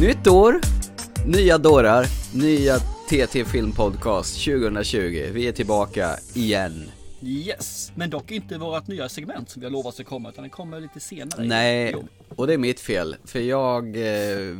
Nytt år, nya dårar, nya TT Film Podcast 2020. Vi är tillbaka igen. Yes, men dock inte vårt nya segment som vi har lovat ska komma utan det kommer lite senare. Nej, och det är mitt fel. För jag, eh,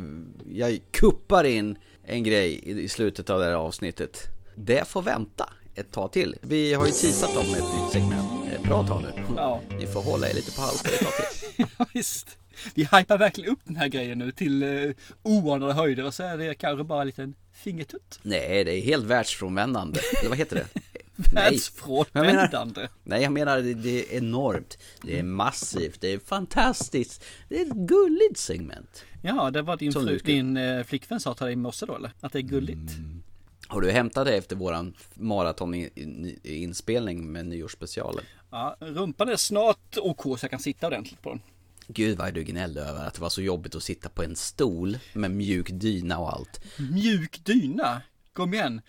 jag kuppar in en grej i i slutet av det här avsnittet. Det får vänta ett tag till. Vi har ju teasat om ett nytt segment ett bra tag nu. Ja. Ni får hålla er lite på halsen ett tag till. Ja, visst. Vi hypar verkligen upp den här grejen nu till uh, oanade höjder och så är det kanske bara en liten fingertutt. Nej, det är helt världsfrånvändande. Eller vad heter det? Världsfrånvändande. Nej, jag menar det, det är enormt. Det är massivt. Det är fantastiskt. Det är ett gulligt segment. Ja, det var din, fru, ska- din uh, flickvän sa till dig i morse då eller? Att det är gulligt. Har du hämtat det efter våran maratoninspelning med nyårsspecialen? Ja, rumpan är snart OK så jag kan sitta ordentligt på den. Gud vad du gnällde över att det var så jobbigt att sitta på en stol med mjuk dyna och allt. Mjuk dyna. Kom igen.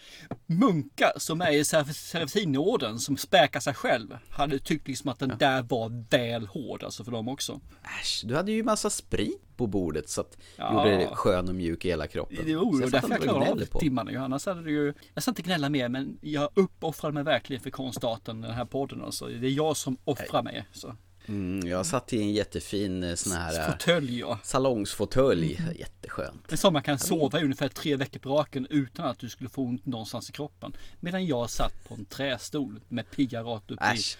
Munkar som är i Seraftinorden som späkar sig själv hade tyckt liksom att den där var väl hård alltså för dem också. Äsch, du hade ju massa sprit på bordet så att Ja. gjorde det skön och mjuk i hela kroppen. Det var därför jag klarade av på. timmarna ju. Annars hade det ju, jag ska inte gnälla mer men jag uppoffrade mig verkligen för konstarten den här podden alltså. Det är jag som offrar mig. Så. Mm, jag satt i en jättefin eh, sån här eh, Fåtölj ja. salongsfåtölj. Mm. Jätteskönt. En sån man kan sova i ungefär tre veckor på raken utan att du skulle få ont någonstans i kroppen. Medan jag satt på en trästol med pigga rakt upp i. Äsch.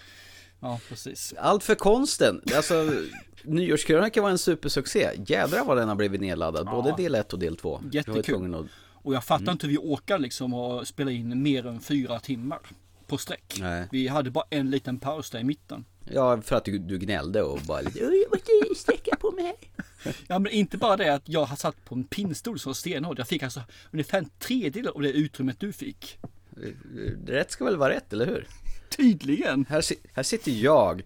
Ja precis. Allt för konsten. Alltså, Nyårskrönika var en supersuccé. Jädrar vad den har blivit nedladdad. Både del 1 och del 2. Jättekul. Att... Och jag fattar Mm. inte hur vi orkar liksom och spela in mer än fyra timmar på sträck. Nej. Vi hade bara en liten paus där i mitten. Ja, för att du, du gnällde och bara lite... "Oj, Jag måste sträcka på mig. Ja men inte bara det att jag har satt på en pinnstol som stenhård. Jag fick alltså ungefär en tredjedel av det utrymmet du fick. Rätt ska väl vara rätt, eller hur? Tydligen. Här, här sitter jag,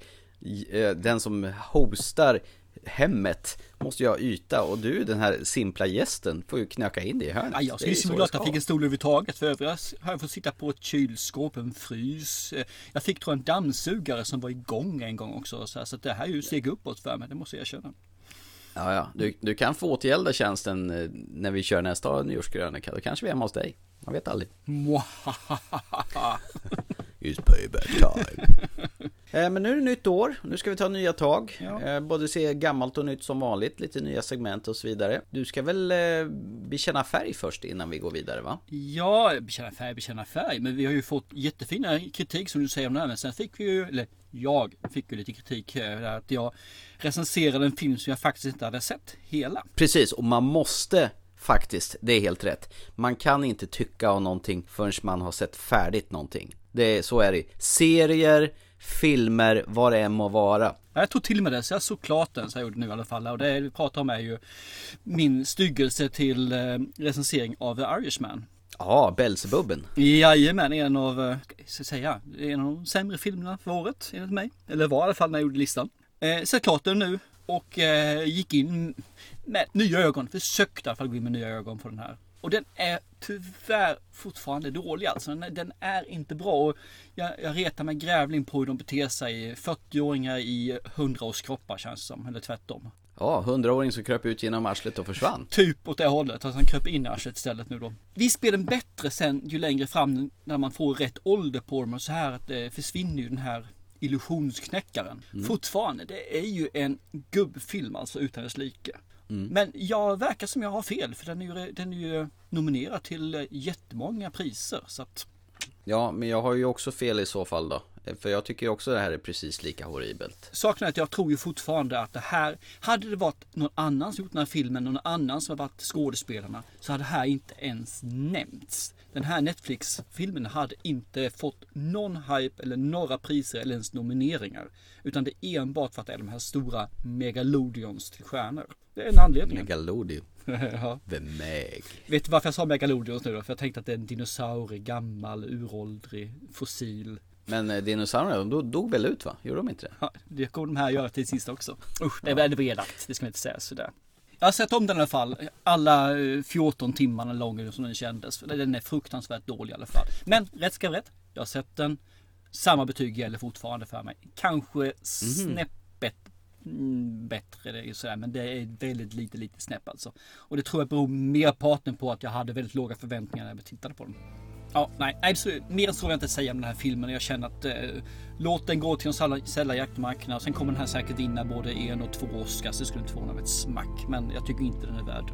eh, den som hostar hemmet, måste jag ha yta och du den här simpla gästen får ju knöka in det i hörnet. Ja, jag skulle så ju glad att jag fick en stol överhuvudtaget. För övrigt har jag fått sitta på ett kylskåp, en frys. Eh, Jag fick tror en dammsugare som var igång en gång också. Så, så det här är ju steg uppåt för mig, det måste jag erkänna. Ja, ja. Du, du kan få återgälda tjänsten eh, när vi kör nästa nyårskrönika. Då kanske vi är hemma hos dig. Man vet aldrig. It's payback time. Eh, Men nu är det nytt år, nu ska vi ta nya tag. Ja. Eh, Både se gammalt och nytt som vanligt, lite nya segment och så vidare. Du ska väl eh, bekänna färg först innan vi går vidare va? Ja, bekänna färg, bekänna färg. Men vi har ju fått jättefina kritik som du säger om det här. Men sen fick vi ju, eller jag fick ju lite kritik. Att jag recenserade en film som jag faktiskt inte hade sett hela. Precis, och man måste faktiskt, det är helt rätt. Man kan inte tycka om någonting förrän man har sett färdigt någonting. Det är, så är det. Serier, filmer, vad det än må vara. Ja, Jag tog till mig det, så jag såg klart den så jag gjorde nu i alla fall. Och det vi pratar om är ju min styggelse till eh, recensering av The Irishman. Ja, Belsebubben. Jajamän, en av, eh, ska jag säga, en av de sämre filmerna för året enligt mig. Eller var i alla fall när jag gjorde listan. Eh, så klart den nu och eh, gick in med nya ögon. Försökte i alla fall gå in med nya ögon på den här. Och den är tyvärr fortfarande dålig alltså. Den är, den är inte bra. Och jag, jag retar mig grävling på hur de beter sig. 40-åringar i 100-årskroppar känns det som. Eller tvärtom. Ja, hundraåring som kröp ut genom arslet och försvann. Typ åt det hållet. Att han kröp in i arslet istället nu då. Visst blir den bättre sen ju längre fram när man får rätt ålder på dem och så här att det försvinner ju den här illusionsknäckaren. Fortfarande, det är ju en gubbfilm alltså utan dess like. Men jag verkar som jag har fel för den är ju, den är ju nominerad till eh, jättemånga priser. Så att, Ja, men jag har ju också fel i så fall då. För jag tycker också det här är precis lika horribelt. Saken är att jag tror ju fortfarande att det här, hade det varit någon annan som gjort den här filmen, någon annan som har varit skådespelarna, så hade det här inte ens nämnts. Den här Netflix-filmen hade inte fått någon hype eller några priser eller ens nomineringar. Utan det är enbart för att det är de här stora megalodions till stjärnor. Det är en anledning. Megalodion. ja. The Meg. Vet du varför jag sa megalodions nu då? För jag tänkte att det är en dinosaurie, gammal, uråldrig, fossil. Men eh, dinosaurierna, de dog- dog väl ut va? Gjorde de inte det? Ja, det kommer de här göra till sist också. Usch, det är väldigt elakt. Det ska man inte säga sådär. Jag har sett om den i alla fall. Alla eh, 14 timmarna lång som den kändes. Den är fruktansvärt dålig i alla fall. Men rätt ska vara rätt. Jag har sett den. Samma betyg gäller fortfarande för mig. Kanske snäppet mm, bättre. Det är sådär, men det är väldigt lite, lite snäpp alltså. Och det tror jag beror merparten på att jag hade väldigt låga förväntningar när jag tittade på den. Ja, nej, absolut. mer så vill jag inte säga om den här filmen. Jag känner att eh, låt den gå till de sälja jaktmarkerna. Sen kommer den här säkert vinna både en och två Oscars. Det skulle inte förvåna mig ett smack. Men jag tycker inte den är värd.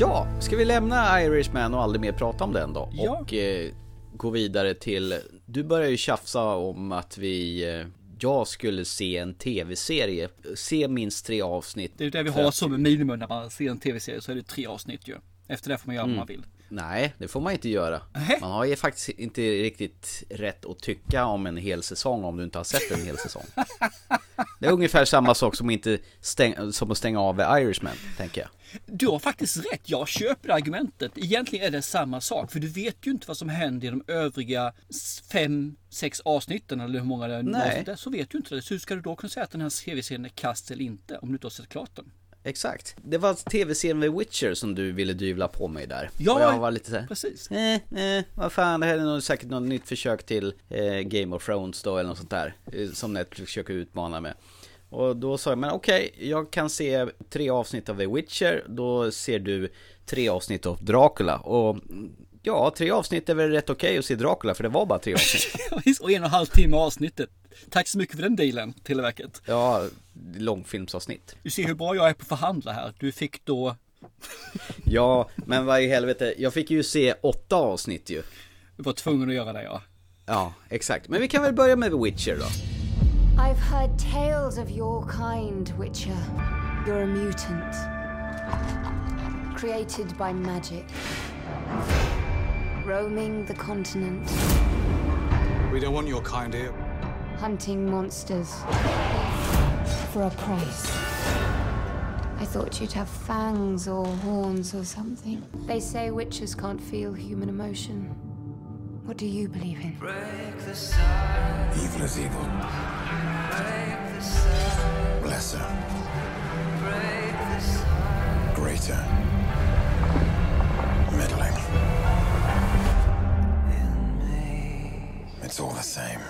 Ja, ska vi lämna Irishman och aldrig mer prata om den då? Ja. Och eh, gå vidare till, du börjar ju tjafsa om att vi, eh, jag skulle se en tv-serie, se minst tre avsnitt. Det är det vi har som minimum när man ser en tv-serie så är det tre avsnitt ju. Efter det får man göra vad man vill. Nej, det får man inte göra. Nähä. Man har ju faktiskt inte riktigt rätt att tycka om en hel säsong om du inte har sett en hel säsong. Det är ungefär samma sak som, inte stäng, som att stänga av Irishman, tänker jag. Du har faktiskt rätt. Jag köper argumentet. Egentligen är det samma sak. För du vet ju inte vad som händer i de övriga fem, sex avsnitten. Eller hur många det Nej. är. Så vet du inte det. Så hur ska du då kunna säga att den här tv-serien är kast eller inte? Om du inte har sett klart den. Exakt. Det var tv-serien The Witcher som du ville dyvla på mig där. Ja, och jag var lite såhär, Precis. eh, eh, vad fan, det här är nog säkert något nytt försök till eh, Game of Thrones då, eller något sånt där. eh, Som Netflix försöker utmana med. Och då sa jag, men okej, jag kan se tre avsnitt av The Witcher, då ser du tre avsnitt av Dracula. Och ja, tre avsnitt är väl rätt okej att se Dracula, för det var bara tre avsnitt. Och en och en halv timme avsnittet. Tack så mycket för den dealen, Televerket. Ja, långfilmsavsnitt. Du ser hur bra jag är på att förhandla här. Du fick då... Ja, men vad i helvete, jag fick ju se åtta avsnitt ju. Du var tvungen att göra det ja. Ja, exakt. Men vi kan väl börja med The Witcher då. I've heard tales of your kind, Witcher. You're a mutant. Created by magic. Roaming the continent, We don't want your kind here. hunting monsters. For a price. I thought you'd have fangs or horns or something. They say witches can't feel human emotion. What do you believe in? Evil is evil. Lesser. Greater. Middling. It's all the same.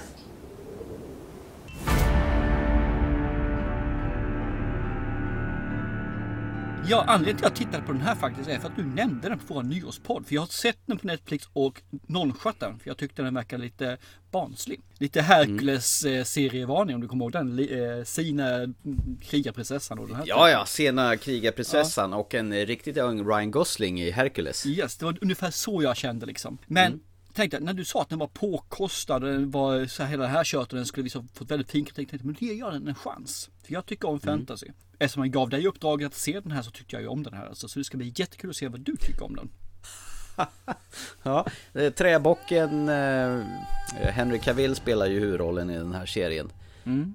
Ja, anledningen till att jag tittade på den här faktiskt är för att du nämnde den på vår nyårspodd. För jag har sett den på Netflix och nonchalat den. För jag tyckte den verkade lite barnslig. Lite Hercules eh, serievarning om du kommer ihåg den. Eh, Sina mm, krigarprinsessan och den här. Ja, ja, sena krigarprinsessan och en riktigt ung Ryan Gosling i Hercules. Yes, det var ungefär så jag kände liksom. Men Mm. Tänkte när du sa att den var påkostad, den var så här, hela det här och den skulle visa fått väldigt fin kritik. Tänkte, men det ger den en chans. För jag tycker om Mm. fantasy. Eftersom jag gav dig uppdraget att se den här så tyckte jag ju om den här. Alltså, så det ska bli jättekul att se vad du tycker om den. Ja, eh, träbocken eh, Henry Cavill spelar ju huvudrollen i den här serien.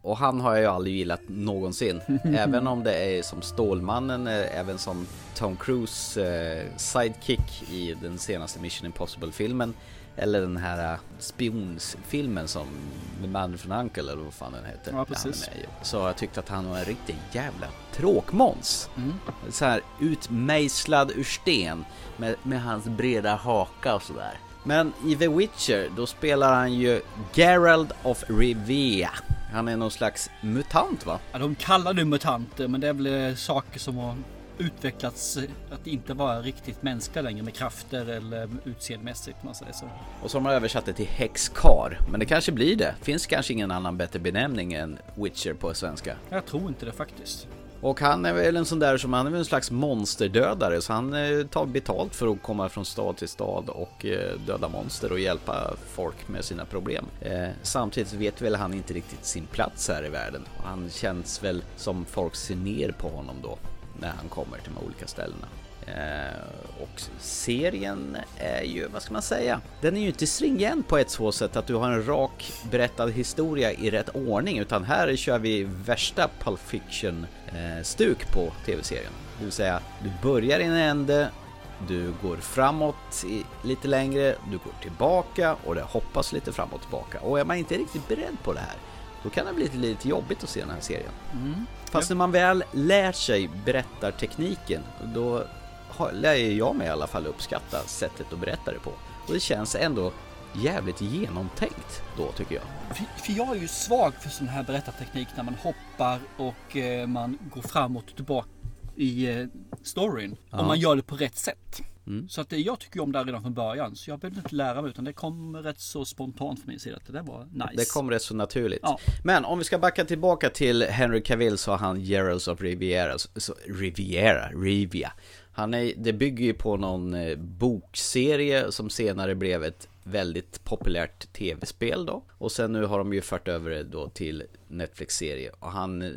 Och han har jag ju aldrig gillat någonsin. även om det är som Stålmannen, eh, även som Tom Cruise eh, sidekick i den senaste Mission Impossible-filmen. Eller den här eh, spionsfilmen som The Man from Uncle eller vad fan den heter. Ja, precis. Så jag tyckt att han var en riktig jävla tråkmåns. Så här utmejslad ur sten med, med hans breda haka och sådär. Men i The Witcher, då spelar han ju Gerald of Rivia. Han är någon slags mutant va? Ja, de kallar det mutanter men det är väl eh, saker som utvecklats eh, att inte vara riktigt mänskliga längre med krafter eller utseendemässigt man säger så. Och så har man översatt det till häxkar. Men det kanske blir det. Finns kanske ingen annan bättre benämning än Witcher på svenska. Jag tror inte det faktiskt. Och han är väl en sån där som, han är väl en slags monsterdödare så han eh, tar betalt för att komma från stad till stad och eh, döda monster och hjälpa folk med sina problem. Samtidigt vet väl han inte riktigt sin plats här i världen. Och han känns väl som folk ser ner på honom då när han kommer till de olika ställena. Eh, och serien är ju, vad ska man säga? Den är ju inte stringent på ett så sätt att du har en rak berättad historia i rätt ordning utan här kör vi värsta Pulp Fiction eh, stuk på tv-serien. Det vill säga, du börjar i en ände, du går framåt i, lite längre, du går tillbaka och det hoppas lite fram och tillbaka. Och är man inte riktigt beredd på det här, då kan det bli lite, jobbigt att se den här serien. Fast när man väl lär sig berättartekniken, då lär jag mig i alla fall uppskatta sättet att berätta det på. Och det känns ändå jävligt genomtänkt då tycker jag. För, för jag är ju svag för sån här berättarteknik när man hoppar och eh, man går framåt och tillbaka i eh, storyn. Om man gör det på rätt sätt. Mm. Så att eh, jag tycker om det här redan från början. Så jag behövde inte lära mig utan det kom rätt så spontant för min sida. att Det där var nice. Det kom rätt så naturligt. Ja. Men om vi ska backa tillbaka till Henry Cavill så har han Geralds of Riviera, så, Riviera, Rivia. Han är, det bygger ju på någon eh, bokserie som senare blev ett väldigt populärt tv-spel då. Och sen nu har de ju fört över det då till Netflix-serie. Och han eh,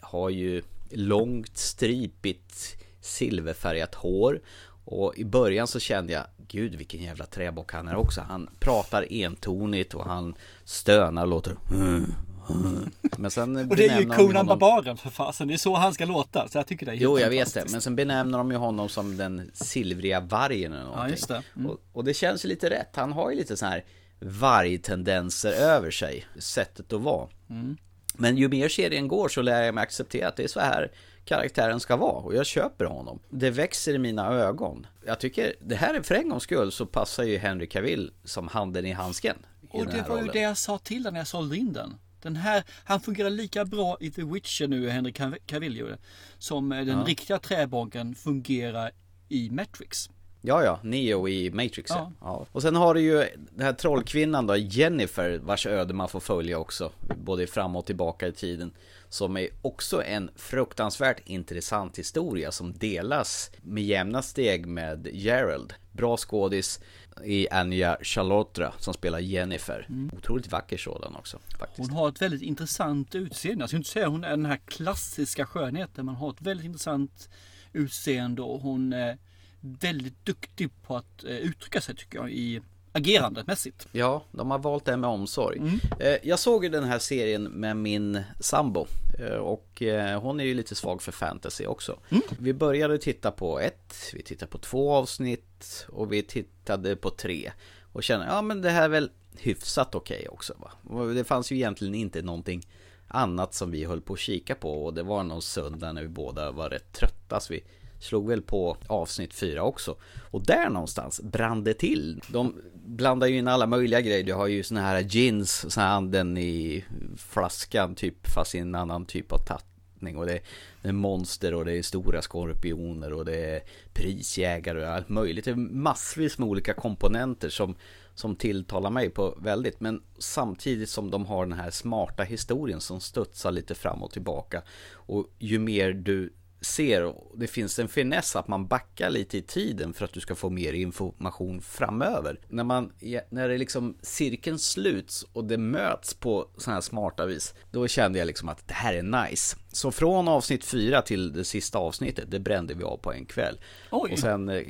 har ju långt stripigt silverfärgat hår. Och i början så kände jag, gud vilken jävla träbock han är också. Han pratar entonigt och han stönar och låter Men sen och det är ju Conan honom- Barbaren för fasen. Det är så han ska låta. Så jag tycker det är Jo, jag vet det. Men sen benämner de ju honom som den silvriga vargen eller någonting. just det. Mm. Och, och det känns ju lite rätt. Han har ju lite så här vargtendenser över sig. Sättet att vara. Mm. Men ju mer serien går så lär jag mig acceptera att det är så här karaktären ska vara. Och jag köper honom. Det växer i mina ögon. Jag tycker, det här är för en gångs skull så passar ju Henry Cavill som handen i handsken. I Och det var ju rollen. det jag sa till när jag sålde in den. Den här, han fungerar lika bra i The Witcher nu, Cav- Cavill gör det, som eh, den riktiga träbonken fungerar i Matrix. Ja, ja, Neo i Matrix ja. Ja. Och sen har du ju den här trollkvinnan då, Jennifer, vars öde man får följa också, både fram och tillbaka i tiden. Som är också en fruktansvärt intressant historia som delas med jämna steg med Gerald. Bra skådis i Anja Chalotra som spelar Jennifer. Otroligt vacker sådan också faktiskt. Hon har ett väldigt intressant utseende. Jag skulle inte säga hon är den här klassiska skönheten. Men har ett väldigt intressant utseende och hon är väldigt duktig på att eh, uttrycka sig tycker jag i agerandet mässigt. Ja, de har valt det med omsorg. Eh, Jag såg ju den här serien med min sambo eh, och hon är ju lite svag för fantasy också. Vi började titta på ett, vi tittade på två avsnitt och vi tittade på tre. Och kände, ja men det här är väl hyfsat okej också va. Det fanns ju egentligen inte någonting annat som vi höll på att kika på och det var någon söndag när vi båda var rätt trötta så vi slog väl på avsnitt fyra också. Och där någonstans brann det till. De blandar ju in alla möjliga grejer. Du har ju såna här gins, såna här anden i flaskan typ fast i en annan typ av tappning. Och det är, det är monster och det är stora skorpioner och det är prisjägare och allt möjligt. Det är massvis med olika komponenter som som tilltalar mig på väldigt men samtidigt som de har den här smarta historien som studsar lite fram och tillbaka och ju mer du ser och det finns en finess att man backar lite i tiden för att du ska få mer information framöver. När man, när det liksom cirkeln sluts och det möts på sådana här smarta vis, då kände jag liksom att det här är nice. Så från avsnitt fyra till det sista avsnittet, det brände vi av på en kväll. Oj. Och sen eh,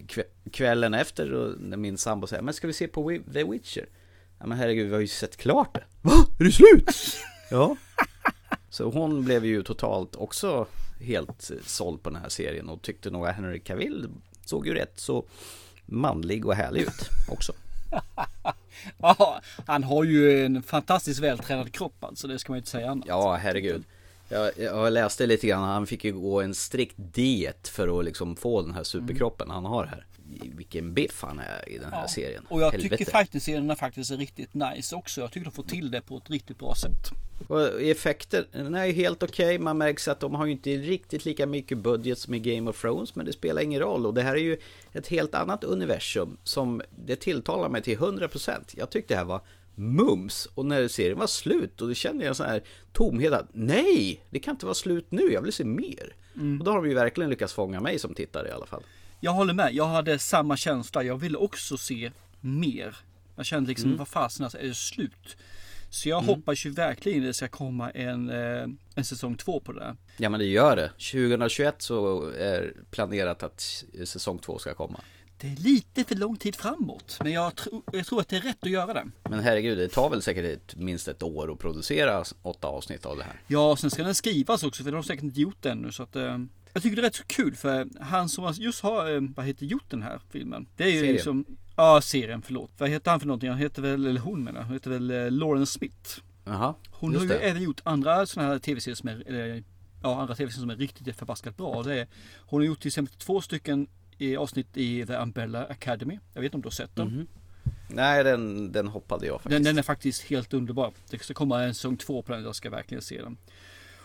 kvällen efter, när min sambo säger, men ska vi se på The Witcher? Ja men herregud, vi har ju sett klart det. Va? Är det slut? ja. Så hon blev ju totalt också helt såld på den här serien och tyckte nog att Henry Cavill såg ju rätt så manlig och härlig ut också. Ja, han har ju en fantastiskt vältränad kropp alltså. Det ska man ju inte säga annat. Ja, herregud. Jag, jag läste lite grann, han fick ju gå en strikt diet för att liksom få den här superkroppen han har här. Vilken biff han är i den här serien. Och jag Helvete. tycker fighting-serierna faktiskt är riktigt nice också. Jag tycker de får till det på ett riktigt bra sätt. Och effekter, den är ju helt okej. Man märks att de har ju inte riktigt lika mycket budget som i Game of Thrones. Men det spelar ingen roll. Och det här är ju ett helt annat universum som det tilltalar mig till 100%. Jag tyckte det här var mums. Och när serien var slut och då kände jag en sån här tomhet att nej, det kan inte vara slut nu. Jag vill se mer. Och då har de ju verkligen lyckats fånga mig som tittare i alla fall. Jag håller med. Jag hade samma känsla. Jag ville också se mer. Jag kände liksom, Mm. vad fasen alltså, är det slut? Så jag hoppas ju verkligen det ska komma en, eh, en säsong två på det där. Ja men det gör det. 2021 så är planerat att säsong två ska komma. Det är lite för lång tid framåt. Men jag, tro, jag tror att det är rätt att göra det. Men herregud, det tar väl säkert minst ett år att producera åtta avsnitt av det här. Ja, sen ska den skrivas också för de har säkert inte gjort det ännu. Så att, eh, jag tycker det är rätt så kul för han som just har, eh, vad heter, gjort den här filmen. Det är ju Serien. liksom, ja serien förlåt. Vad heter han för någonting? Han heter väl, eller hon menar, hon heter väl eh, Lauren Smith. Jaha, Hon har ju det. även gjort andra sådana här tv-serier som är, eller, ja, andra tv-serier som är riktigt förbaskat bra. Det är, hon har gjort till exempel två stycken i avsnitt i The Umbrella Academy. Jag vet inte om du har sett den. Mhm. Nej, den, den hoppade jag faktiskt. Den, den är faktiskt helt underbar. Det ska komma en säsong två på den. Jag ska verkligen se den.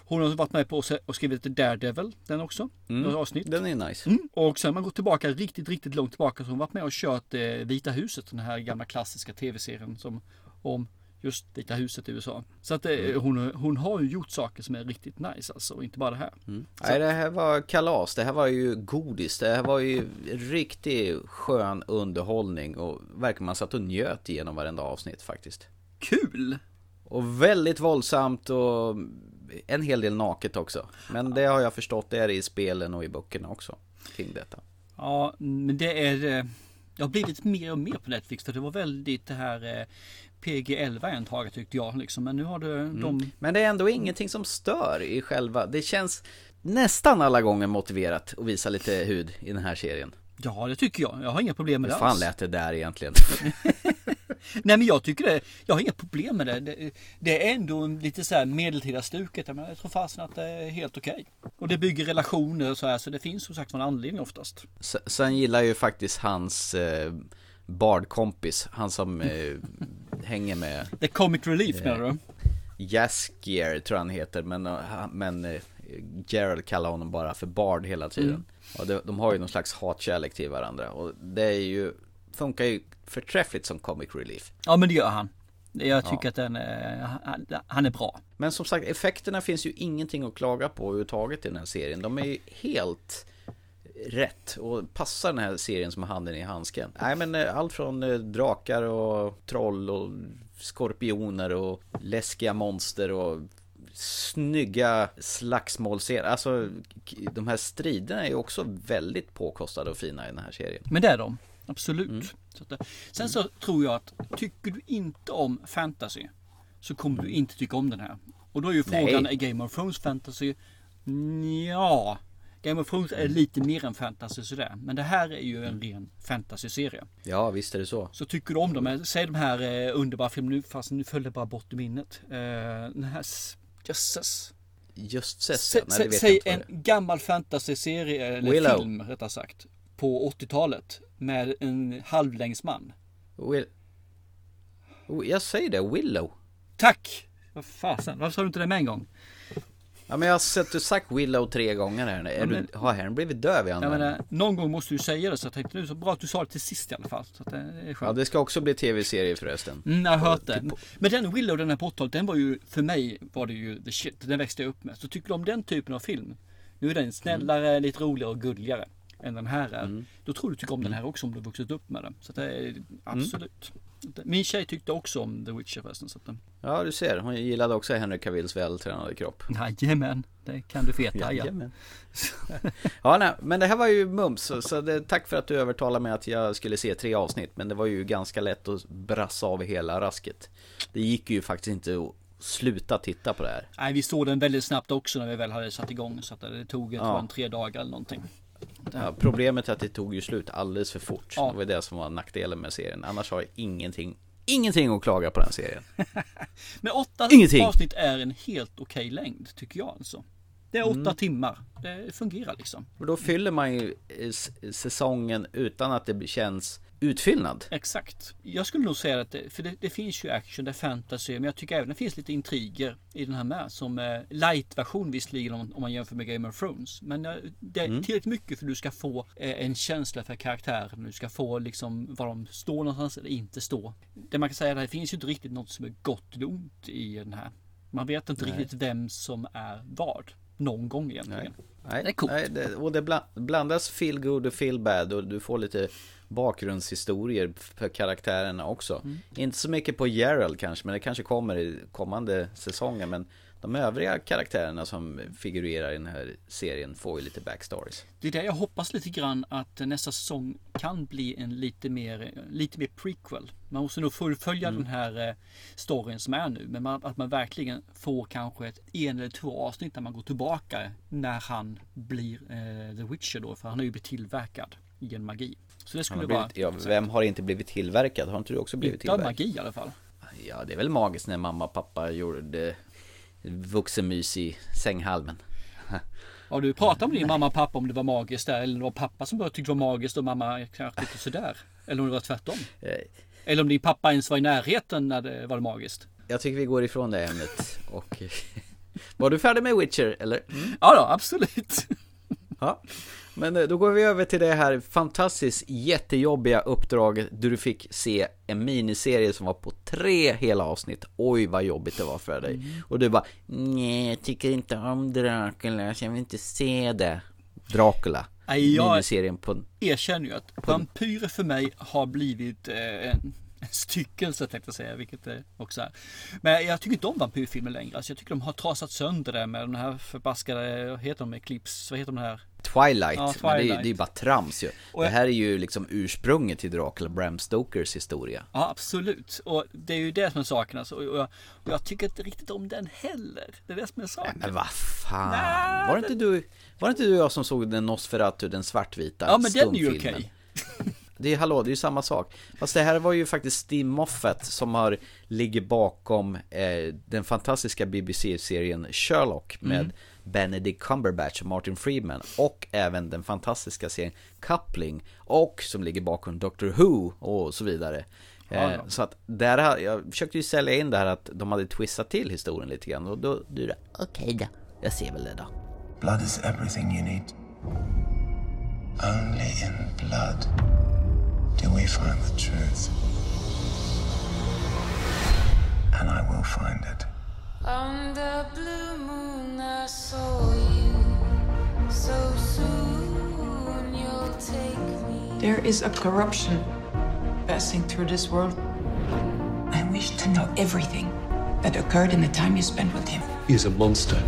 Hon har varit med på och skrivit Daredevil, den också. Mm. Några avsnitt. Den är nice. Mm. Och sen har man gått tillbaka riktigt, riktigt långt tillbaka. Så hon har varit med och kört eh, Vita huset. Den här gamla klassiska tv-serien som om just Vita huset i USA. Så att eh, Mm. hon, hon har ju gjort saker som är riktigt nice alltså. Och inte bara det här. Nej, det här var kalas. Det här var ju godis. Det här var ju riktigt skön underhållning och verkligen man satt och njöt igenom varenda avsnitt faktiskt. Kul! Och väldigt våldsamt och en hel del naket också. Men det har jag förstått, det är i spelen och i böckerna också. Kring detta. Ja, men det är... eh, Det har blivit mer och mer på Netflix. För det var väldigt det här eh, PG-11 en tag tyckte jag. Liksom. Men nu har det, Mm. de... Men det är ändå ingenting som stör i själva... Det känns nästan alla gånger motiverat att visa lite hud i den här serien. Ja, det tycker jag. Jag har inga problem med Hur det fan alls. lät det där egentligen? Nej men jag tycker det. Jag har inga problem med det. Det, det är ändå en lite så här medeltida stuket. Men jag tror fasen att det är helt okej. Och det bygger relationer och så här. Så det finns som sagt en anledning oftast. Sen gillar ju faktiskt hans eh, bardkompis, han som eh, hänger med The comic relief menar du? Jaskier tror jag han heter, men, eh, men eh, Gerald kallar honom bara för Bard hela tiden. Mm. Och de, de har ju någon slags hatkärlek till varandra och det är ju, funkar ju förträffligt som comic relief. Ja men det gör han. Jag tycker Ja. att den är, han, han är bra. Men som sagt, effekterna finns ju ingenting att klaga på överhuvudtaget i den här serien. De är ju helt rätt och passar den här serien som handen i handsken. Nej men eh, allt från eh, drakar och troll och skorpioner och läskiga monster och snygga slagsmålscener. Alltså de här striderna är ju också väldigt påkostade och fina i den här serien. Men det är de. Absolut. Mm. Så att, det- sen så tror jag att tycker du inte om fantasy så kommer du inte tycka om den här. Och då är ju frågan, Nej. är Game of Thrones fantasy? Ja, Game of Thrones är lite mer än fantasy sådär. Men det här är ju en ren fantasy-serie. Ja, visst är det så. Så tycker du om dem, säg de här eh, underbara filmerna nu, fast nu föll det bara bort i minnet. Eh, den här, jösses. Just ses, jag säg en gammal fantasy-serie, eller Willow. film rättare sagt, på 80-talet. Med en halvlängdsman. Will... Oh, Jag säger det, Willow. Tack! Vad fasen, varför sa du inte det med en gång? Ja men jag har sett du sagt Willow tre gånger här nu. Är men- du, har herren blivit döv i andra? menar, någon gång måste du säga det så jag tänkte nu så bra att du sa det till sist i alla fall. Så att det är Ja skönt. det ska också bli tv-serie förresten. Mm, jag har hört det. Typ- Men den Willow, den här på 80-talet, den var ju, för mig var det ju the shit. Den växte jag upp med. Så tycker du om den typen av film, nu är den snällare, lite roligare och gulligare än den här är. Då tror du tycker om den här också om du vuxit upp med den. Så det är absolut. Min tjej tyckte också om The Witcher förresten. Så att, den- Ja du ser, hon gillade också Henry Cavills vältränade kropp. jajamän, det kan du veta. Ja, ja nej, men det här var ju mums, så, det, tack för att du övertalade mig att jag skulle se tre avsnitt. Men det var ju ganska lätt att brassa av hela rasket. Det gick ju faktiskt inte att sluta titta på det här. Nej, vi såg den väldigt snabbt också när vi väl hade satt igång. Så att det tog Ja. en tre dagar eller någonting. Ja, problemet är att det tog ju slut alldeles för fort. Ja. Det var det som var nackdelen med serien. Annars har jag ingenting, ingenting att klaga på den serien. Men åtta Ingenting. avsnitt är en helt okej längd tycker jag alltså. Det är Mm. åtta timmar. Det fungerar liksom. Och då fyller man ju eh, säsongen utan att det känns utfyllnad. Exakt. Jag skulle nog säga att det, för det, det finns ju action, det är fantasy, men jag tycker även det finns lite intriger i den här med. Som eh, light-version visserligen om, om man jämför med Game of Thrones. Men eh, det är Mm. tillräckligt mycket för att du ska få eh, en känsla för karaktären. Du ska få liksom var de står någonstans eller inte står. Det man kan säga är att det finns ju inte riktigt något som är gott eller ont i den här. Man vet inte Nej. riktigt vem som är vad. Någon gång egentligen. Nej, Det är coolt. nej det, och det bla- blandas feel good och feel bad och du får lite bakgrundshistorier för karaktärerna också. Mm. Inte så mycket på Gerald kanske, men det kanske kommer i kommande säsonger. Men de övriga karaktärerna som figurerar i den här serien får ju lite backstories. Det är det jag hoppas lite grann att nästa säsong kan bli en lite mer, lite mer prequel. Man måste nog fullfölja Mm. den här eh, storyn som är nu. Men man, att man verkligen får kanske ett en eller två avsnitt där man går tillbaka när han blir eh, The Witcher då. För han har ju blivit tillverkad genom magi. Så det skulle har vara blivit, ja, vem har inte blivit tillverkad? Har inte du också blivit utan tillverkad? magi i alla fall. Ja, det är väl magiskt när mamma och pappa gjorde vuxenmys i sänghalmen. Har du pratat med din mamma och pappa om det var magiskt där? Eller det var pappa som bara tyckte det var magiskt och mamma kanske tyckte sådär? Eller om det var tvärtom? Eh, Eller om din pappa ens var i närheten när det var magiskt? Jag tycker vi går ifrån det ämnet och Var du färdig med Witcher eller? Ja då, absolut. Ja Men eh, då går vi över till det här fantastiskt jättejobbiga uppdraget där du fick se en miniserie som var på tre hela avsnitt Oj vad jobbigt det var för dig Och du bara Nej jag tycker inte om Dracula jag vill inte se det Dracula Nej, jag- Miniserien på Erkänner ju att vampyrer för mig har blivit eh, en, en styckelse tänkte jag säga, vilket det också är. Men jag tycker inte om vampyrfilmer längre. Alltså, jag tycker de har trasat sönder det med den här förbaskade, vad heter de, Eclipse, vad heter de här? Twilight, Ja, men det är, ju- Twilight. det är bara trams ju Och Det här är ju liksom ursprunget till Dracula Bram Stokers historia Ja, absolut. Och det är ju det som är saken. Alltså. Och jag, och jag tycker inte riktigt om den heller. Det är det som är saken. Men vad fan, Nej, var det inte du, var det inte du och jag som såg den Nosferatu, den svartvita Ja, men den är ju okej. Det är, hallå, det är ju samma sak. Fast det här var ju faktiskt Steve Moffat som har, ligger bakom eh, den fantastiska BBC-serien Sherlock med Mm. Benedict Cumberbatch och Martin Friedman och även den fantastiska serien Coupling och som ligger bakom Doctor Who och så vidare. Eh, ja. så att där, jag försökte ju sälja in det här att de hade twistat till historien lite grann och då, du det, okej då, jag ser väl det då. Blood is everything you need. Only in blood do we find the truth. And I will find it. On the blue moon, I saw you. So soon you'll take me. There is a corruption passing through this world. I wish to know everything that occurred in the time you spent with him. He is a monster.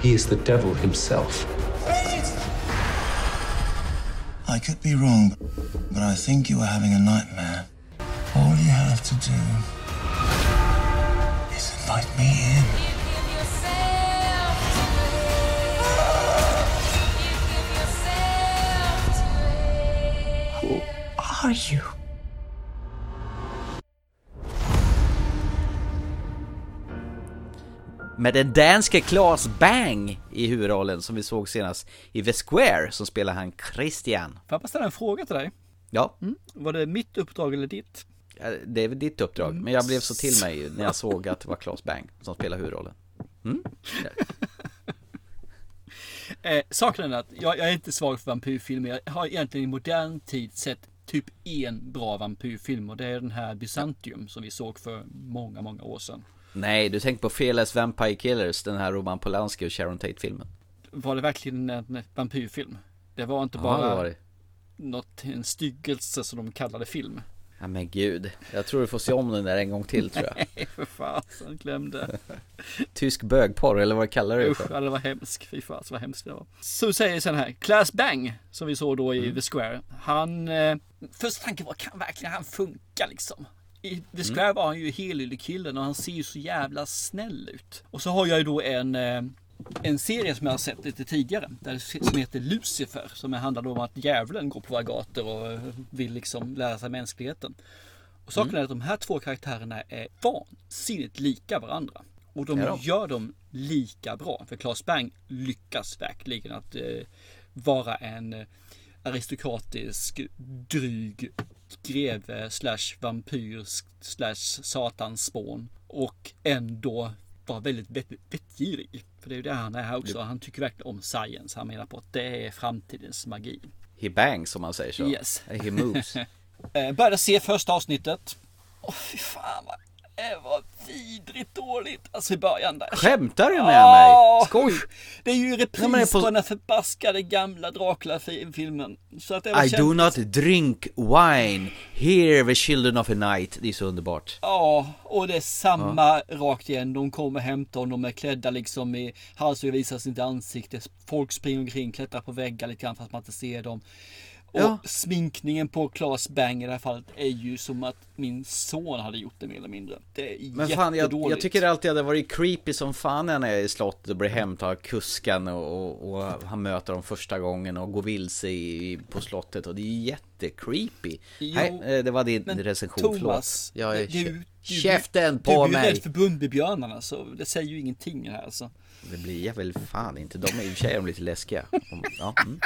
He is the devil himself. I could be wrong, but I think you are having a nightmare. All you have to do is invite me in. Who are you? Med den danske Claes Bang i huvudrollen som vi såg senast i The Square som spelar han Christian. Får jag bara ställa en fråga till dig? Ja, Var det mitt uppdrag eller ditt? det är väl ditt uppdrag, men jag blev så till mig när jag såg att det var Claes Bang som spelar huvudrollen. Eh, saken är att jag, jag är inte svag för vampyrfilmer. Jag har egentligen i modern tid sett typ en bra vampyrfilm och det är den här Byzantium som vi såg för många, många år sedan. Nej, du tänker på Fearless Vampire Killers, den här Roman Polanski och Sharon Tate-filmen. Var det verkligen en vampyrfilm? Det var inte Ja, bara det var det. något, en styggelse som de kallade film. Ja men gud, jag tror du får se om den där en gång till tror jag. Nej för fasen, glömde. Tysk bögporr eller vad kallar du det Usch, för? ja, det var hemskt. Fy fasen vad hemskt det var. Så säger sen här, Class Bang, som vi såg då i Mm. The Square. Han, eh, första tanken var, kan verkligen han funka liksom? I Mm. The Square var han ju helyllekillen och han ser ju så jävla snäll ut. Och så har jag ju då en, eh, en serie som jag har sett lite tidigare. Där, som heter Lucifer. Som handlar om att djävulen går på våra gator och eh, vill liksom lära sig mänskligheten. Och saken är att de här två karaktärerna är vansinnigt lika varandra. Och de de? gör dem lika bra. För Claes Bang lyckas verkligen att eh, vara en eh, aristokratisk, dryg greve slash vampyr slash satansspån. Och ändå vara väldigt vett- vettgirig. För det är ju det han är här också. Han tycker verkligen om science. Han menar på att det är framtidens magi. He bangs som man säger så. Yes. He moves. Eh, började se första avsnittet. Åh fy fan vad det var vidrigt dåligt. Alltså i början där. Skämtar du med Åh, mig? Skoj! Det är ju repris på... på- den förbaskade gamla Dracula-filmen. Så att det var I känt- do not drink wine. Here the children of the night. Det är så underbart. Ja, och det är samma rakt igen. De kommer hämta honom, de är klädda liksom i halsduk, visar sitt ansikte. Folk springer omkring, klättrar på väggar lite grann fast man inte ser dem. Och Ja. sminkningen på Claes Bang i det här fallet är ju som att min son hade gjort det mer eller mindre. Det är Men fan, jag, jag tycker det alltid hade varit creepy som fan när han är i slottet och blir hämtad av kuskan och, och, och han möter dem första gången och går vilse i, på slottet och det är jättecreepy. Jo, Nej, eh, det var din Men recension, Thomas, förlåt. Jag det- är det ju- du- Käften Du på är ju mig! rädd för Bumbibjörnarna så det säger ju ingenting det här alltså. Det blir jag väl fan inte, de är i och för sig de lite läskiga. Ja, mm,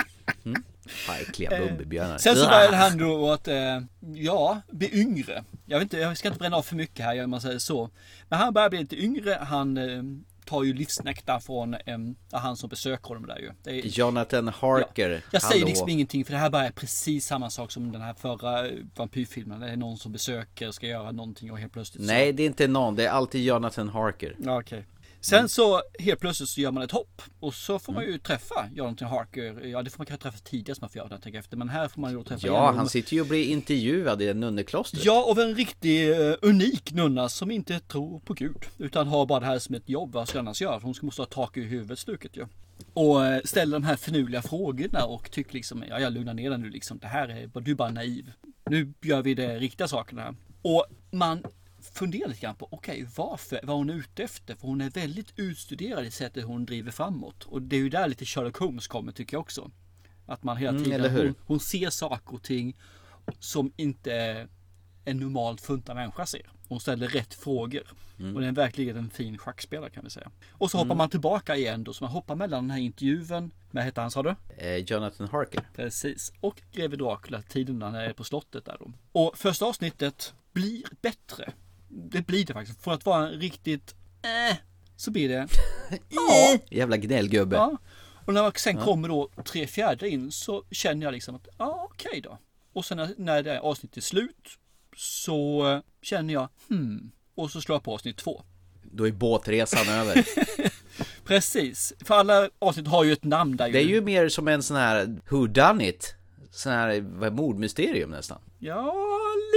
mm. Fan, äckliga Bumbibjörnar. Eh, Sen så började han då att, eh, ja, bli yngre. Jag vet inte, jag ska inte bränna av för mycket här om man säger så. Men han börjar bli lite yngre. Han eh, tar ju livsnektar från eh, han som besöker honom där ju. Det är, Jonathan Harker. jag säger hallå. liksom ingenting för det här bara är precis samma sak som den här förra vampyrfilmen. Det är någon som besöker, ska göra någonting och helt plötsligt så... Nej, det är inte någon, det är alltid Jonathan Harker. Ja, okej. Sen så helt plötsligt så gör man ett hopp och så får man ju träffa Jonathan Harker. Ja, det får man kanske träffa tidigare som man får göra tänker efter. Men här får man ju träffa Ja, han sitter ju och blir intervjuad i nunneklostret. Ja, av en riktig eh, unik nunna som inte tror på Gud. Utan har bara det här som ett jobb. Vad ska annars göra? Hon måste ha tak i huvudet stuket ju. Och eh, ställer de här finurliga frågorna och tycker liksom, ja jag lugnar ner dig nu liksom. Det här är, du är bara naiv. Nu gör vi det riktiga sakerna. Och man funderar lite grann på, okej varför, vad hon ute efter? För hon är väldigt utstuderad i sättet hon driver framåt. Och det är ju där lite Sherlock Holmes kommer tycker jag också. Att man hela Mm, tiden, hur? hon, hon ser saker och ting som inte en normalt funtad människa ser. Hon ställer rätt frågor. Mm. Och det är verkligen en fin schackspelare kan vi säga. Och så hoppar man tillbaka igen då. Så man hoppar mellan den här intervjun med, hette han sa du? Eh, Jonathan Harker. Precis. Och greve Dracula, tiden när han är på slottet där då. Och första avsnittet blir bättre. Det blir det faktiskt. Från att vara en riktigt eh, så blir det ja. Jävla gnällgubbe. ja. Och när man sen kommer då tre fjärdedelar in så känner jag liksom att ja okej då. Och sen när, när det är avsnittet är slut så eh, känner jag hmm. Och så slår jag på avsnitt två. Då är båtresan över. Precis. För alla avsnitt har ju ett namn där ju. Det är ju mer som en sån här who done it Sån här mordmysterium nästan. Ja,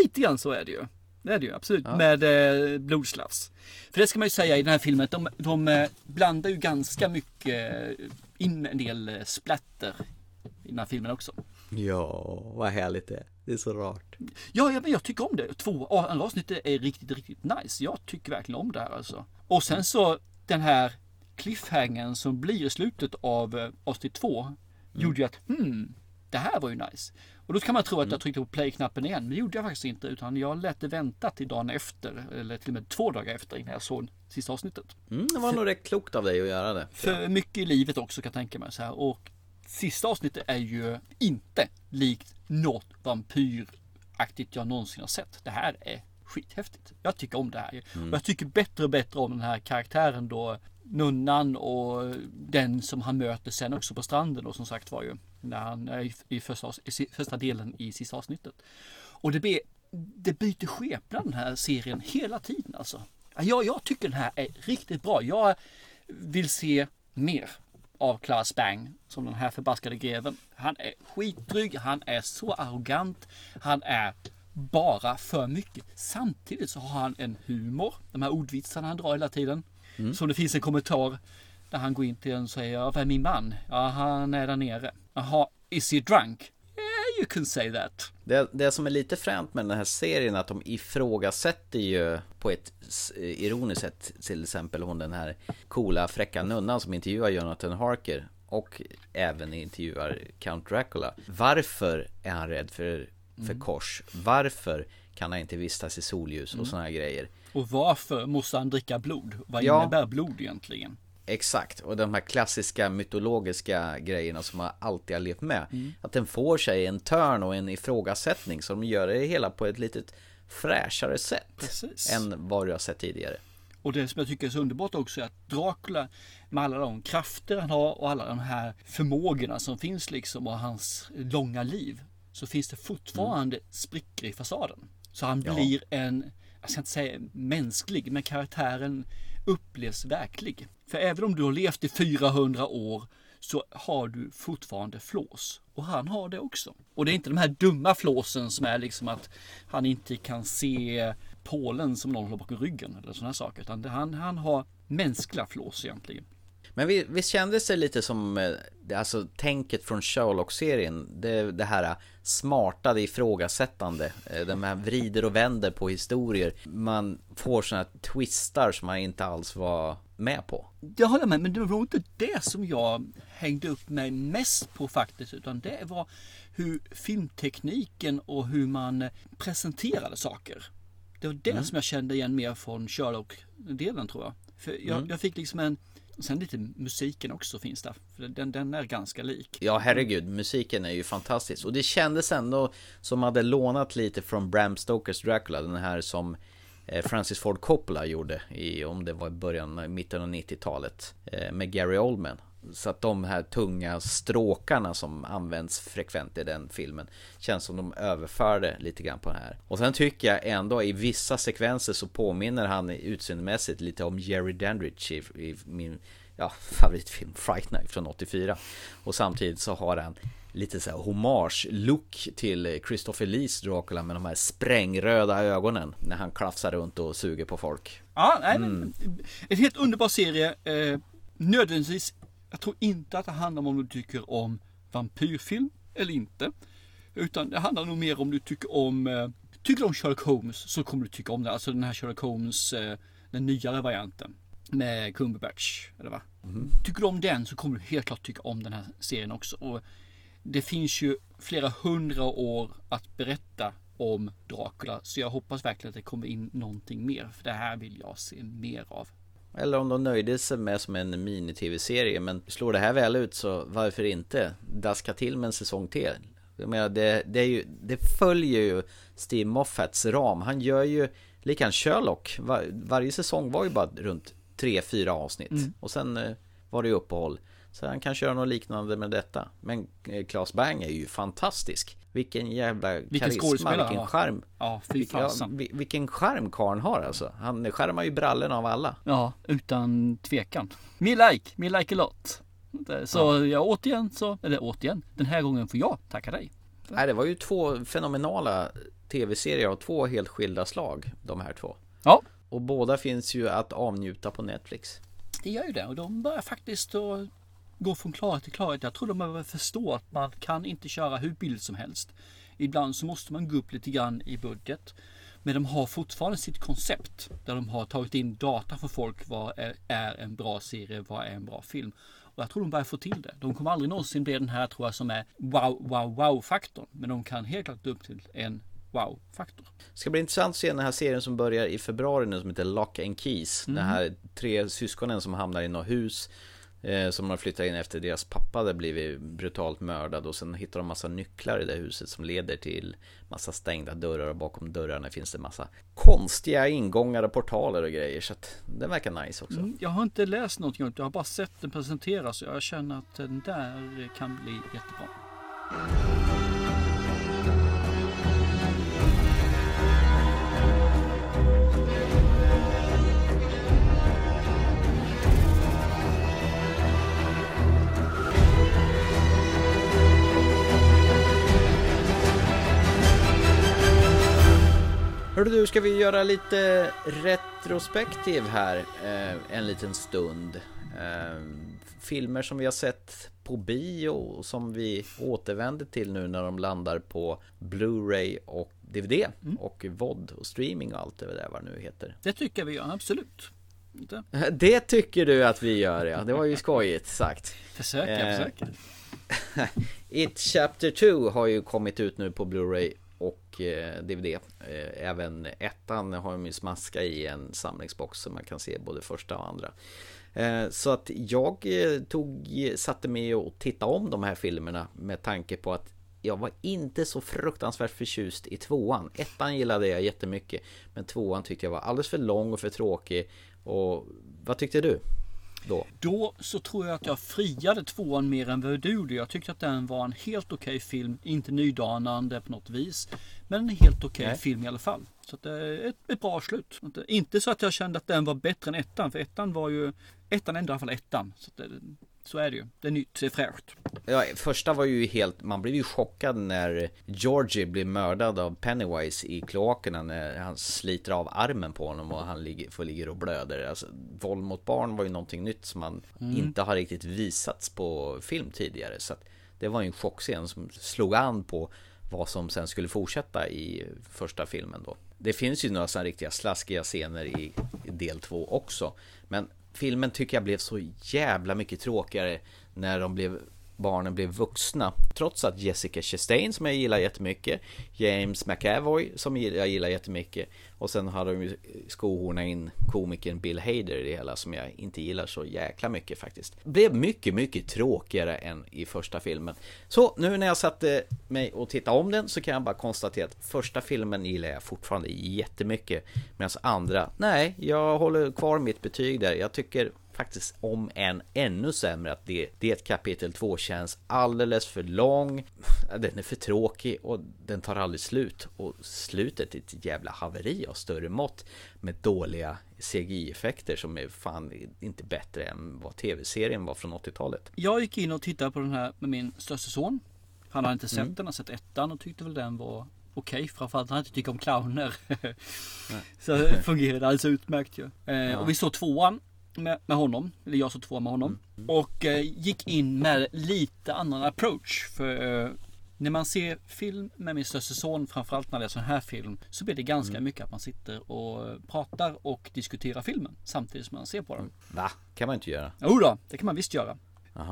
lite grann så är det ju. Det är det ju absolut. Med eh, blodslafs. För det ska man ju säga i den här filmen att de, de eh, blandar ju ganska mycket eh, in en del eh, splatter i den här filmen också. Ja, vad härligt det är. Det är så rart. Ja, ja men jag tycker om det. Två andra avsnittet är riktigt, riktigt nice. Jag tycker verkligen om det här alltså. Och sen så den här cliffhangern som blir i slutet av avsnitt två gjorde ju att hmm, det här var ju nice. Och då kan man tro att jag tryckte på play-knappen igen, men det gjorde jag faktiskt inte. Utan jag lät det vänta till dagen efter, eller till och med två dagar efter innan jag såg sista avsnittet. Mm, det var nog rätt klokt av dig att göra det. För mycket i livet också kan jag tänka mig så här. Och sista avsnittet är ju inte likt något vampyraktigt jag någonsin har sett. Det här är skithäftigt. Jag tycker om det här. Och jag tycker bättre och bättre om den här karaktären då. Nunnan och den som han möter sen också på stranden och som sagt var ju. När han är i, första, i första delen i sista avsnittet. Och det, blir, det byter skepnad den här serien hela tiden alltså. Ja, Jag, jag tycker den här är riktigt bra. Jag vill se mer av Claes Bang som den här förbaskade greven. Han är skitdryg, han är så arrogant, han är bara för mycket. Samtidigt så har han en humor, de här ordvitsarna han drar hela tiden. Som det finns en kommentar där han går in till en och säger, vad är min man? Ja, han är där nere. Jaha, is he drunk? Yeah, you can say that. Det, det som är lite fränt med den här serien är att de ifrågasätter ju på ett s- ironiskt sätt till exempel hon den här coola fräcka nunnan som intervjuar Jonathan Harker och även intervjuar Count Dracula. Varför är han rädd för, för kors? Varför kan han inte vistas i solljus och såna här grejer? Och varför måste han dricka blod? Vad Ja. innebär blod egentligen? Exakt, och de här klassiska mytologiska grejerna som man alltid har levt med. Mm. Att den får sig en törn och en ifrågasättning så de gör det hela på ett litet fräschare sätt. Precis. Än vad du har sett tidigare. Och det som jag tycker är så underbart också är att Dracula med alla de krafter han har och alla de här förmågorna som finns liksom och hans långa liv. Så finns det fortfarande sprickor i fasaden. Så han Ja. blir en, jag ska inte säga mänsklig, men karaktären upplevs verklig. För även om du har levt i 400 år så har du fortfarande flås. Och han har det också. Och det är inte de här dumma flåsen som är liksom att han inte kan se Polen som någon håller bakom ryggen eller sådana saker. Utan han, han har mänskliga flås egentligen. Men vi- visst kändes det lite som, eh, alltså tänket från Sherlock-serien, det, det här smarta, det ifrågasättande, eh, de här vrider och vänder på historier. Man får sådana twistar som man inte alls var med på. Jag håller med, men det var inte det som jag hängde upp mig mest på faktiskt. Utan det var hur filmtekniken och hur man presenterade saker. Det var det som jag kände igen mer från Sherlock-delen tror jag. För jag, jag fick liksom en... Sen lite musiken också finns där. För den, den är ganska lik. Ja herregud, musiken är ju fantastisk och det kändes ändå som hade lånat lite från Bram Stokers Dracula, den här som eh, Francis Ford Coppola gjorde i, om det var i början, mitten av 90-talet eh, med Gary Oldman. Så att de här tunga stråkarna som används frekvent i den filmen känns som de överförde lite grann på det här. Och sen tycker jag ändå i vissa sekvenser så påminner han utseendemässigt lite om Jerry Dandridge i, i min ja, favoritfilm Fright Night från 84. Och samtidigt så har han lite så här hommage-look till Christopher Lees Dracula med de här sprängröda ögonen när han klafsar runt och suger på folk. Ja, nej, men, en helt underbar serie. Eh, nödvändigtvis, jag tror inte att det handlar om om du tycker om vampyrfilm eller inte. Utan det handlar nog mer om du tycker om, eh, tycker du om Sherlock Holmes så kommer du tycka om det. Alltså den här Sherlock Holmes, eh, den nyare varianten. Med Cumberbatch, eller va? Tycker du om den så kommer du helt klart tycka om den här serien också. Och det finns ju flera hundra år att berätta om Dracula. Så jag hoppas verkligen att det kommer in någonting mer. För det här vill jag se mer av. Eller om de nöjde sig med som en mini-tv-serie Men slår det här väl ut så varför inte daska till med en säsong till? Jag menar det, det, är ju, det följer ju Steve Moffats ram. Han gör ju likadant Sherlock. Var, Varje säsong var ju bara runt 3-4 avsnitt. Och sen eh, var det ju uppehåll. Så han kan köra något liknande med detta. Men eh, Claes Bang är ju fantastisk Vilken jävla karisma, skådespelare, vilken va? charm Ja, fy fasen. vi- Vilken charm karln har alltså Han skärmar ju brallorna av alla Ja, utan tvekan. Me like, me like a lot. Så ja. återigen så, eller återigen, den här gången får jag tacka dig. Nej, det var ju två fenomenala tv-serier av två helt skilda slag, de här två. Ja, Och båda finns ju att avnjuta på Netflix. det gör ju det och de börjar faktiskt att gå från klarhet till klarhet. Jag tror de behöver förstå att man kan inte köra hur billigt som helst. Ibland så måste man gå upp lite grann i budget. Men de har fortfarande sitt koncept där de har tagit in data för folk. Vad är, en bra serie? Vad är en bra film? Och jag tror de börjar få till det. De kommer aldrig någonsin bli den här tror jag som är wow, wow, wow faktorn. Men de kan helt klart upp till en wow faktor. Det ska bli intressant att se den här serien som börjar i februari nu som heter Lock and Keys. Den här tre syskonen som hamnar i något hus Eh, som har flyttat in efter deras pappa hade blivit brutalt mördad och sen hittar de massa nycklar i det huset som leder till massa stängda dörrar och bakom dörrarna finns det massa konstiga ingångar och portaler och grejer så att den verkar nice också. Mm, Jag har inte läst någonting om det. Jag har bara sett den presenteras. och Jag känner att den där kan bli jättebra. Hörru du, ska vi göra lite retrospektiv här eh, en liten stund. Eh, filmer som vi har sett på bio och som vi återvänder till nu när de landar på Blu-ray och DVD och VOD och streaming och allt det där vad det nu heter. Det tycker vi gör, absolut. Inte? Det tycker du att vi gör ja, det var ju skojigt sagt. Försöker, Eh, försöker. It Chapter 2 har ju kommit ut nu på Blu-ray Eh, och DVD. Eh, även ettan har de ju smaska i en samlingsbox så man kan se både första och andra. Eh, så att jag tog, satte mig och tittade om de här filmerna med tanke på att jag var inte så fruktansvärt förtjust i tvåan. Ettan gillade jag jättemycket men tvåan tyckte jag var alldeles för lång och för tråkig. Och vad tyckte du? Då? Då så tror jag att jag friade tvåan mer än vad du gjorde. Jag tyckte att den var en helt okej film. Inte nydanande på något vis. Men en helt okej Nej. film i alla fall. Så att det är ett, ett bra slut. Det- Inte så att jag kände att den var bättre än ettan. För ettan var ju... Ettan är i alla fall ettan. Så att det, Så är det ju. Det är nytt, det är fräscht. Ja, första var ju helt, man blev ju chockad när Georgie blir mördad av Pennywise i kloakerna när han sliter av armen på honom och han ligger, får ligger och blöder. Alltså, våld mot barn var ju någonting nytt som man inte har riktigt visats på film tidigare. Så att det var ju en chockscen som slog an på vad som sen skulle fortsätta i första filmen då. Det finns ju några sådana riktiga slaskiga scener i, i del två också. Men filmen tycker jag blev så jävla mycket tråkigare när de blev barnen blev vuxna. Trots att Jessica Chastain som jag gillar jättemycket, James McAvoy som jag gillar jättemycket och sen har de ju skohorna in komikern Bill Hader i det hela som jag inte gillar så jäkla mycket faktiskt. Blev mycket, mycket tråkigare än i första filmen. Så nu när jag satte mig och tittade om den så kan jag bara konstatera att första filmen gillar jag fortfarande jättemycket medan andra, nej, jag håller kvar mitt betyg där. Jag tycker faktiskt om en ännu sämre att det, det kapitel 2 känns alldeles för lång Den är för tråkig och den tar aldrig slut och slutet är ett jävla haveri av större mått med dåliga CGI-effekter som är fan inte bättre än vad tv-serien var från 80-talet Jag gick in och tittade på den här med min största son. Han har inte sett den, han har sett ettan och tyckte väl den var okej. Okay, framförallt han inte tycker om clowner. så det fungerade alldeles utmärkt ju. Eh, ja. Och vi såg tvåan med, med honom. Eller jag såg tvåan med honom. Mm. Och eh, gick in med lite annan approach. För eh, när man ser film med min största son, framförallt när det är sån här film, så blir det ganska Mm. mycket att man sitter och pratar och diskuterar filmen samtidigt som man ser på den. Va? Kan man inte göra? Jo då, det kan man visst göra.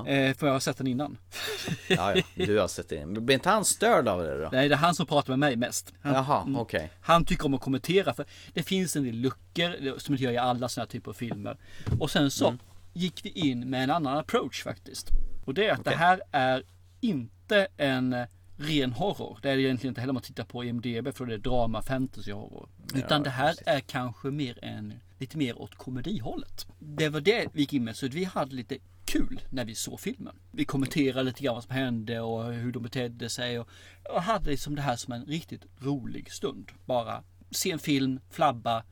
Eh, för jag har sett den innan. Ja, ja, du har sett det. Men blir inte han störd av det då? Nej, det är han som pratar med mig mest. Han, Jaha, okej. han tycker om att kommentera för det finns en del luckor som inte gör i alla sådana här typer av filmer. Och sen så Mm. gick vi in med en annan approach faktiskt. Och det är att Okej. det här är inte en eh, ren horror. Det är det egentligen inte heller om man tittar på IMDB för det är drama, fantasy, horror. Utan det här är kanske mer en, lite mer åt komedihållet. Det var det vi gick in med så att vi hade lite kul när vi såg filmen. Vi kommenterade lite grann vad som hände och hur de betedde sig och, och hade liksom det här som en riktigt rolig stund. Bara se en film, flabba,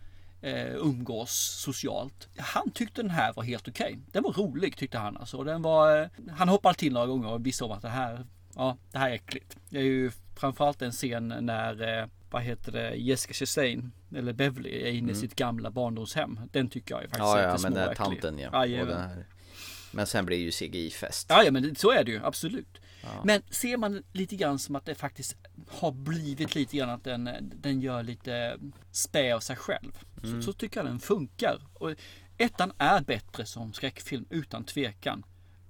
eh, umgås socialt. Han tyckte den här var helt okej. Den var rolig tyckte han alltså. Och Den var, eh, han hoppade till några gånger och visste om att det här, ja, det här är äckligt. Det är ju framförallt en scen när, eh, vad heter det, Jessica Chastain, eller Beverly, är inne i sitt gamla barndomshem. Den tycker jag är faktiskt Mm. Ja, ja, men den tanten ja. Och Jajamän. den här. Men sen blir det ju CGI-fest. Ja, ja men så är det ju absolut. Men ser man lite grann som att det faktiskt har blivit lite grann att den, den gör lite spä av sig själv. Så, så tycker jag den funkar. Och ettan är bättre som skräckfilm utan tvekan.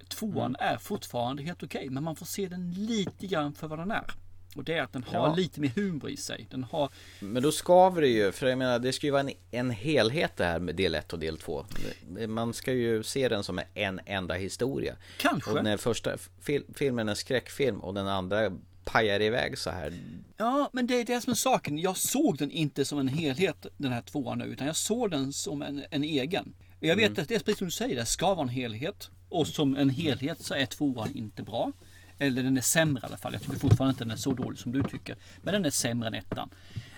Tvåan är fortfarande helt okej men man får se den lite grann för vad den är. Och det är att den har Ja. lite mer humor i sig. Den har, Men då skaver det ju, för jag menar det ska ju vara en, en helhet det här med del 1 och del 2 Man ska ju se den som en enda historia Kanske. Och när första fil, filmen är en skräckfilm och den andra pajar iväg så här Ja, men det är det som är saken. Jag såg den inte som en helhet, den här tvåan nu, utan jag såg den som en, en egen. Jag vet att det är precis som du säger, det ska vara en helhet. Och som en helhet så är tvåan inte bra. Eller den är sämre i alla fall. Jag tycker fortfarande inte den är så dålig som du tycker. Men den är sämre än ettan.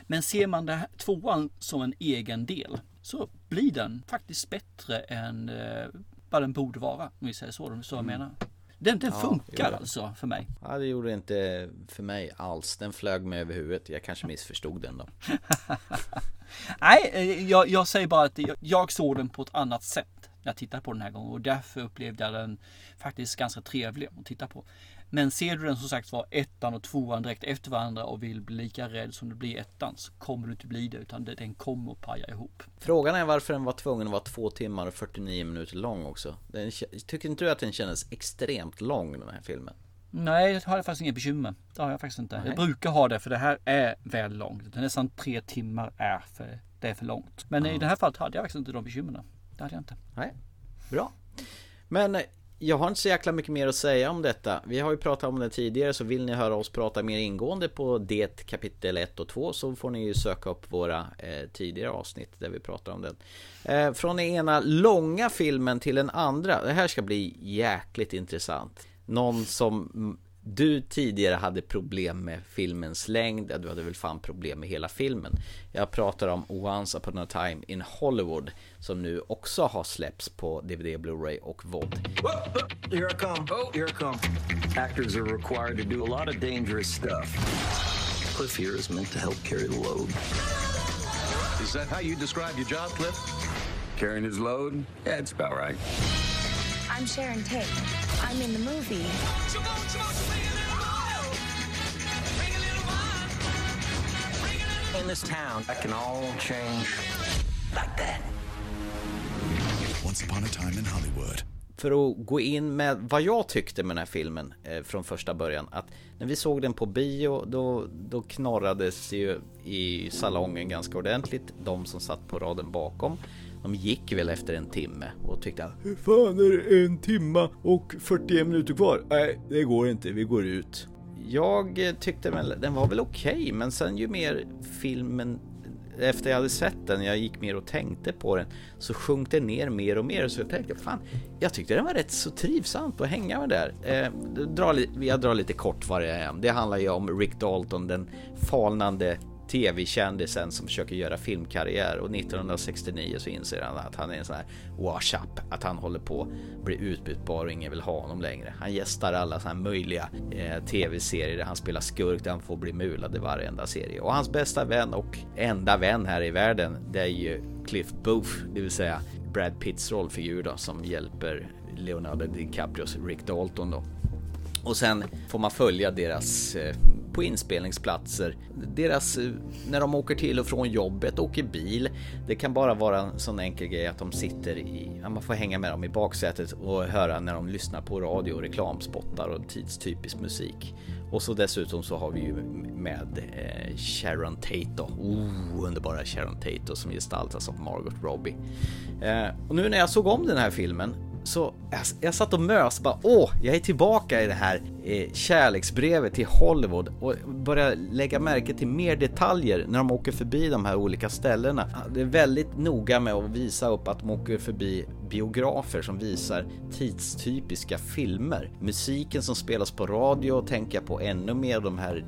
Men ser man det här, tvåan som en egen del så blir den faktiskt bättre än eh, vad den borde vara. Om vi säger så, om du vad jag menar. Den, den funkar jo. alltså för mig. Ja det gjorde det inte för mig alls Den flög mig över huvudet Jag kanske missförstod den då Nej, eh, jag, jag säger bara att jag, jag såg den på ett annat sätt när jag tittade på den här gången och därför upplevde jag den faktiskt ganska trevlig att titta på. Men ser du den som sagt var ettan och tvåan direkt efter varandra och vill bli lika rädd som du blir ettan så kommer du inte bli det utan den kommer att paja ihop. Frågan är varför den var tvungen att vara två timmar och 49 minuter lång också den, Tycker inte du att den kändes extremt lång den här filmen? Nej, det har jag faktiskt inga bekymmer. Det har jag faktiskt inte. Jag brukar ha det för det här är väl långt. Det är nästan tre timmar är för, det är för långt. Men i det här fallet hade jag faktiskt inte de bekymren. Det hade jag inte. Nej, bra. Men jag har inte så jäkla mycket mer att säga om detta. Vi har ju pratat om det tidigare så vill ni höra oss prata mer ingående på det kapitel 1 och 2 så får ni ju söka upp våra eh, tidigare avsnitt där vi pratar om den. Eh, från den ena långa filmen till den andra. Det här ska bli jäkligt intressant. Någon som du tidigare hade problem med filmens längd, ja, du hade väl fan problem med hela filmen. Jag pratar om Once upon a time in Hollywood som nu också har släppts på DVD, Blu-ray och VOD. Here I come. Oh, here I come. Actors are required to do a lot of dangerous stuff. Cliff here is meant to help carry the load. Is that how you describe your job, Cliff? Carrying his load? Yeah, it's about right. I'm Sharon Tate. I'm in the movie. In this town, that can all change like that. Once upon a time in Hollywood. För att gå in med vad jag tyckte med den här filmen eh, från första början. Att när vi såg den på bio då, då knorrades ju i salongen ganska ordentligt. De som satt på raden bakom. De gick väl efter en timme och tyckte Hur fan är det en timma och 41 minuter kvar? Nej, det går inte, vi går ut. Jag eh, tyckte väl, den var väl okej, okay, men sen ju mer filmen efter jag hade sett den, jag gick mer och tänkte på den, så sjönk den ner mer och mer. Så jag tänkte, fan, jag tyckte den var rätt så trivsamt att hänga med där. Eh, dra, jag drar lite kort vad det är. Det handlar ju om Rick Dalton, den falnande tv-kändisen som försöker göra filmkarriär och 1969 så inser han att han är en sån här wash-up, att han håller på att bli utbytbar och ingen vill ha honom längre. Han gästar alla såna här möjliga eh, tv-serier där han spelar skurk där han får bli mulad i varenda serie. Och hans bästa vän och enda vän här i världen, det är ju Cliff Booth, det vill säga Brad Pitts rollfigur då som hjälper Leonardo DiCaprios Rick Dalton då. Och sen får man följa deras eh, på inspelningsplatser, deras eh, när de åker till och från jobbet, åker bil. Det kan bara vara en sån enkel grej att de sitter i, man får hänga med dem i baksätet och höra när de lyssnar på radio och reklamspottar och tidstypisk musik. Och så dessutom så har vi ju med eh, Sharon Tate då. Oh, underbara Sharon Tate då, som gestaltas av Margot Robbie. Eh, och nu när jag såg om den här filmen så jag, jag satt och mös bara åh, jag är tillbaka i det här eh, kärleksbrevet till Hollywood och började lägga märke till mer detaljer när de åker förbi de här olika ställena. Det är väldigt noga med att visa upp att de åker förbi biografer som visar tidstypiska filmer. Musiken som spelas på radio tänker jag på ännu mer de här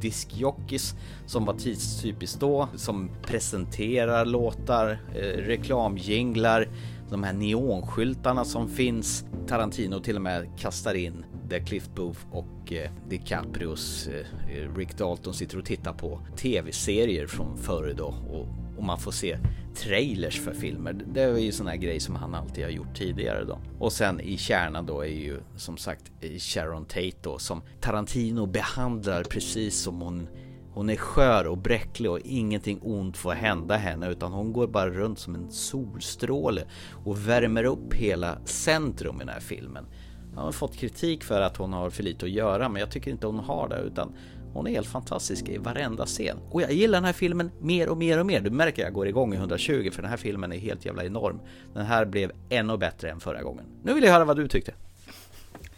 diskjockeys som var tidstypiskt då, som presenterar låtar, eh, reklamjinglar, de här neonskyltarna som finns. Tarantino till och med kastar in där Cliff Booth och eh, DiCaprios eh, Rick Dalton sitter och tittar på tv-serier från förr då och, och man får se trailers för filmer. Det är ju sån här grej som han alltid har gjort tidigare då. Och sen i kärnan då är ju som sagt Sharon Tate då som Tarantino behandlar precis som hon hon är skör och bräcklig och ingenting ont får hända henne utan hon går bara runt som en solstråle och värmer upp hela centrum i den här filmen. Hon har fått kritik för att hon har för lite att göra men jag tycker inte hon har det utan hon är helt fantastisk i varenda scen. Och jag gillar den här filmen mer och mer och mer. Du märker jag går igång i 120 för den här filmen är helt jävla enorm. Den här blev ännu bättre än förra gången. Nu vill jag höra vad du tyckte.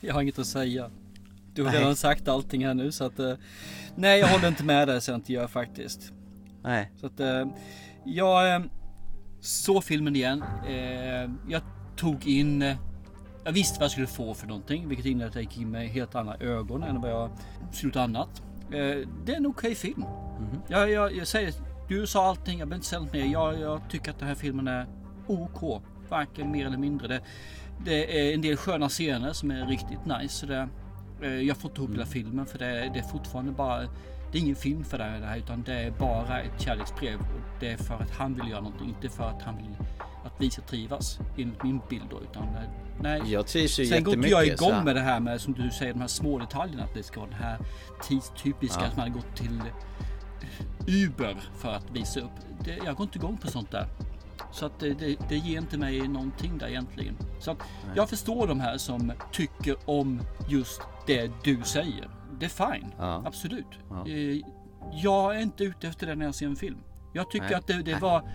Jag har inget att säga. Du har redan sagt allting här nu så att eh, Nej jag håller inte med dig så jag inte gör faktiskt. Nej. Så att eh, jag eh, såg filmen igen. Jag tog in jag visste vad jag skulle få för någonting, vilket innebär att jag gick in med helt andra ögon än vad jag skulle gjort annat. Det är en okej okay film. Mm jag, jag, jag, säger, du sa allting, jag behöver inte säga något mer. Jag, jag tycker att den här filmen är OK, varken mer eller mindre. Det, det är en del sköna scener som är riktigt nice. Så det, jag får inte ihop hela mm. filmen för det, det, är fortfarande bara det är ingen film för det här utan det är bara ett kärleksbrev. Det är för att han vill göra någonting, inte för att han vill att vi ska trivas enligt min bild då. Utan eh, nej. Jag trivs ju Sen går inte jag igång så. med det här med som du säger de här små detaljerna. Att det ska vara det här tidstypiska ja. att man har gått till Uber för att visa upp. Det, jag går inte igång på sånt där. Så att det, det, det ger inte mig någonting där egentligen. Så att jag förstår de här som tycker om just det du säger. Det är fine, ja. absolut. Ja. Eh, jag är inte ute efter det när jag ser en film. Jag tycker Nej. att det, det var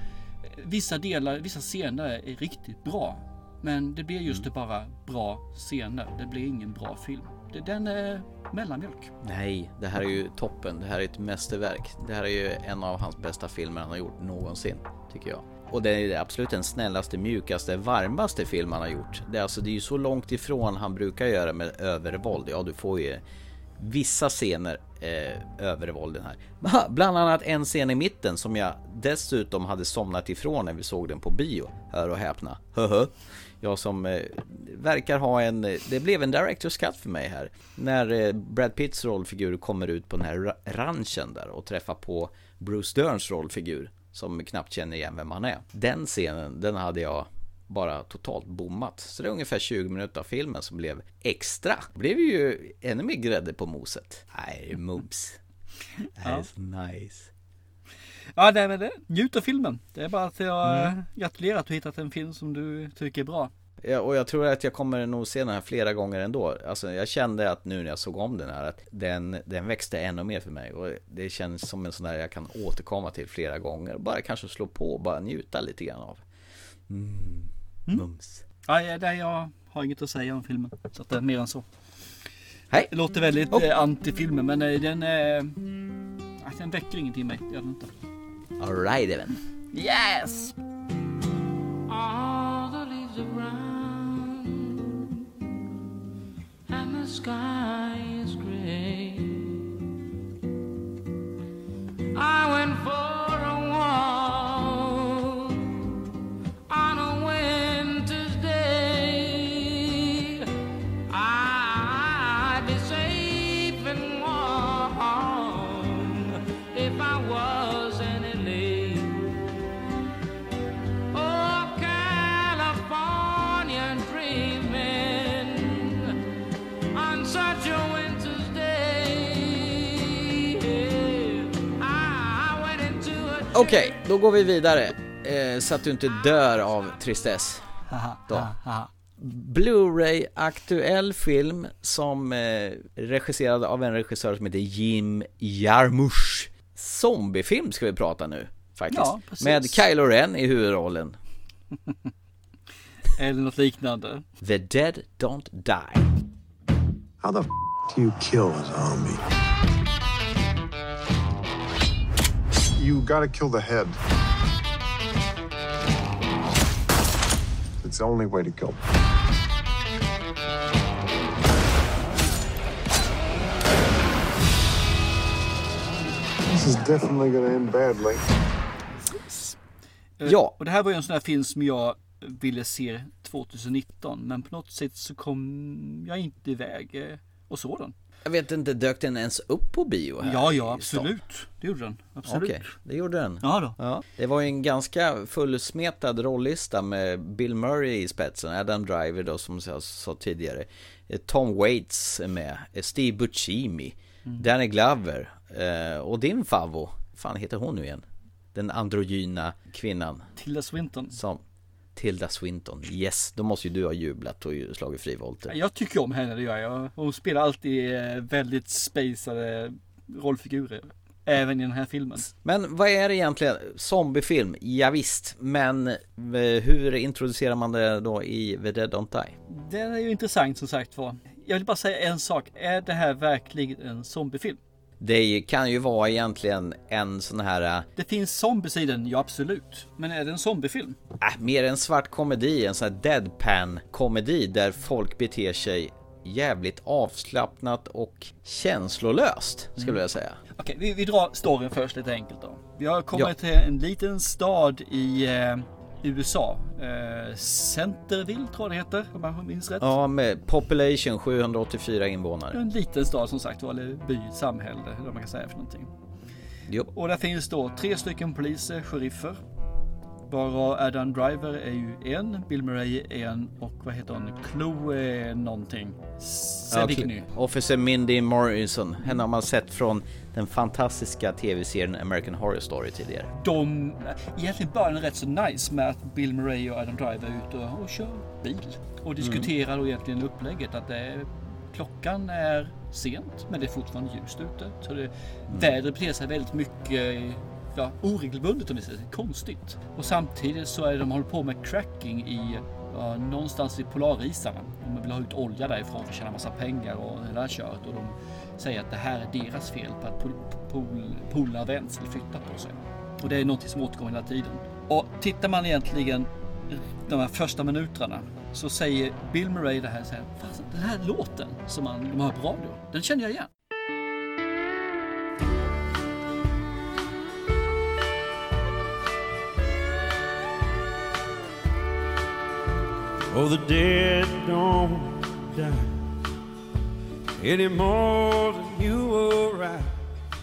vissa delar, vissa scener är riktigt bra. Men det blir just mm. det bara bra scener. Det blir ingen bra film. Den är mellanmjölk. Nej, det här är ju toppen. Det här är ett mästerverk. Det här är ju en av hans bästa filmer han har gjort någonsin, tycker jag och det är absolut den snällaste, mjukaste, varmaste film han har gjort. Det är, alltså, det är ju så långt ifrån han brukar göra med övervåld. Ja, du får ju vissa scener eh, övervålden här. Bland annat en scen i mitten som jag dessutom hade somnat ifrån när vi såg den på bio. Hör och häpna. Höhö. Jag som eh, verkar ha en, eh, det blev en director's cut för mig här. När eh, Brad Pitts rollfigur kommer ut på den här ranchen där och träffar på Bruce Derns rollfigur som knappt känner igen vem han är. Den scenen, den hade jag bara totalt bommat. Så det är ungefär 20 minuter av filmen som blev extra. Det blev ju ännu mer grädde på moset. Nej, mums. Är så nice. Ja, det är väl det. Njut av filmen. Det är bara att jag Mm. gratulerar att du hittat en film som du tycker är bra. Och jag tror att jag kommer nog se den här flera gånger ändå. Alltså jag kände att nu när jag såg om den här att den, den växte ännu mer för mig. Och det känns som en sån där jag kan återkomma till flera gånger. Bara kanske slå på och bara njuta lite grann av. Mm. Mums. Ja, ja, det, jag har inget att säga om filmen. Så att det är mer än så. Hej. Det låter väldigt eh, anti-filmen men eh, den, eh, ah, den väcker ingenting i mig. Det gör den inte. Alright även. Yes! All sky is gray. Okej, då går vi vidare. Eh, så att du inte dör av tristess. Då. Blu-ray aktuell film som eh, regisserad av en regissör som heter Jim Jarmusch. Zombiefilm ska vi prata nu faktiskt. Ja. Med Kylo Ren i huvudrollen. Eller något liknande. The Dead Don't Die. How the f do you kill a zombie? You gotta kill the head. It's the only way to go. This is definitely gonna end badly. Eh, Ja. Och det här var ju en sån här film som jag ville se 2019. Men på något sätt så kom jag inte iväg eh, och såg den. Jag vet inte, dök den ens upp på bio här Ja, ja, absolut. Det gjorde den. Absolut. Okej, det gjorde den. Ja då. Ja, det var ju en ganska fullsmetad rollista med Bill Murray i spetsen, Adam Driver då som jag sa tidigare, Eh, Tom Waits är med, eh, Steve Buscemi, Mm. Danny Glover eh, och din favvo, fan heter hon nu igen? Den androgyna kvinnan Tilda Swinton. som Tilda Swinton, yes, då måste ju du ha jublat och slagit frivolter. Jag tycker om henne, det gör jag. Hon spelar alltid eh, väldigt spacade rollfigurer. Även i den här filmen. Men vad är det egentligen? Zombiefilm? Ja, visst, men eh, hur introducerar man det då i The Dead Don't Die? Det är ju intressant som sagt var. Jag vill bara säga en sak. Är det här verkligen en zombiefilm? Det kan ju vara egentligen en sån här, äh, Det finns zombies i den, ja absolut. Men är det en zombiefilm? äh, mer en svart komedi, en sån här deadpan komedi där folk beter sig jävligt avslappnat och känslolöst skulle jag vilja säga. Okej, vi, vi drar storyn först lite enkelt då. Vi har kommit Ja. till en liten stad i eh, USA. Eh, Centerville tror jag det heter, om jag minns rätt. Ja, med population 784 invånare. En liten stad som sagt var, eller by, samhälle, eller vad man kan säga för någonting. Jo. Och där finns då tre stycken poliser, sheriffer. Bara Adam Driver är ju en, Bill Murray är en och vad heter hon? Chloe någonting. Ja, Sevigny. Officer Mindy Morrison, henne har man sett från den fantastiska tv-serien American Horror Story tidigare. De, egentligen börjar den rätt så nice med att Bill Murray och Adam Driver är ute och, och kör bil. Och diskuterar då egentligen upplägget att det är, klockan är sent men det är fortfarande ljust ute. Så det, vädret beter sig väldigt mycket ja, oregelbundet om vi säger konstigt. Och samtidigt så är de håller på med cracking i ja, någonstans i polarisarna. De vill ha ut olja därifrån för att tjäna massa pengar och hela det köret. Och de säger att det här är deras fel på att pol, pol, polerna vänds eller flyttat på sig. Och det är någonting som återkommer hela tiden. Och tittar man egentligen de här första minuterna så säger Bill Murray det här, så här den här låten som man, de har på radio, den känner jag igen. Oh, the dead don't die any more than you or I.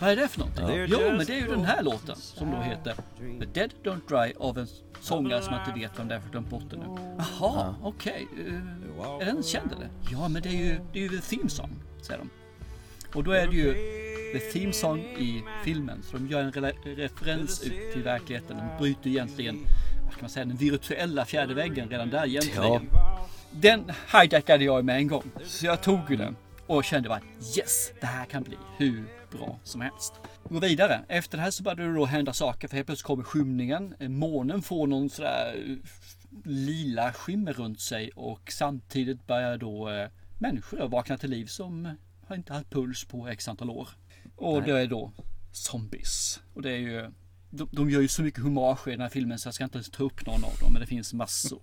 Vad är det för någonting? Ja. Jo, men det är ju den här låten som då heter The Dead Don't Dry av en sångare som jag inte vet vem det är för glömt bort det nu. Jaha, okej. eh, är den känd eller? Ja, men det är ju, det är ju The Theme Song, säger de. Och då är det ju The Theme Song i filmen. Så de gör en rela- referens ut till verkligheten. De bryter egentligen, vad kan man säga, den virtuella fjärde väggen redan där egentligen. Den hijackade jag med en gång. Så jag tog den och kände bara yes, det här kan bli hur bra som helst. Gå vidare. Efter det här så började det då hända saker för helt plötsligt kommer skymningen. Månen får någon sådär eh, lila skimmer runt sig och samtidigt börjar då eh, människor vakna till liv som har inte haft puls på x antal år. Och Nej. det är då zombies. Och det är ju de, de gör ju så mycket hommage i den här filmen så jag ska inte ta upp någon av dem men det finns massor.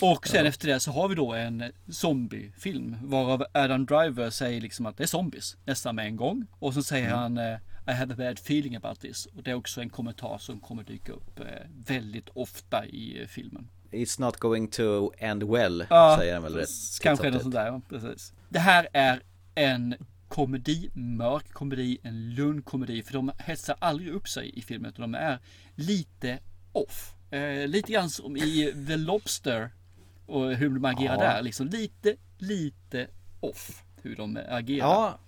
Och sen efter det så har vi då en zombiefilm varav Adam Driver säger liksom att det är zombies nästan med en gång. Och så säger Mm. han eh, I have a bad feeling about this. Och det är också en kommentar som kommer dyka upp eh, väldigt ofta i eh, filmen. It's not going to end well, Ja, säger han väl rätt. Kanske något sånt där, ja, precis. Det här är en komedi, mörk komedi, en lugn komedi. För de hetsar aldrig upp sig i filmen utan de är lite off. Eh, lite grann som i The Lobster och hur de agerar Ja. där. Liksom lite, lite off hur de agerar. Ja,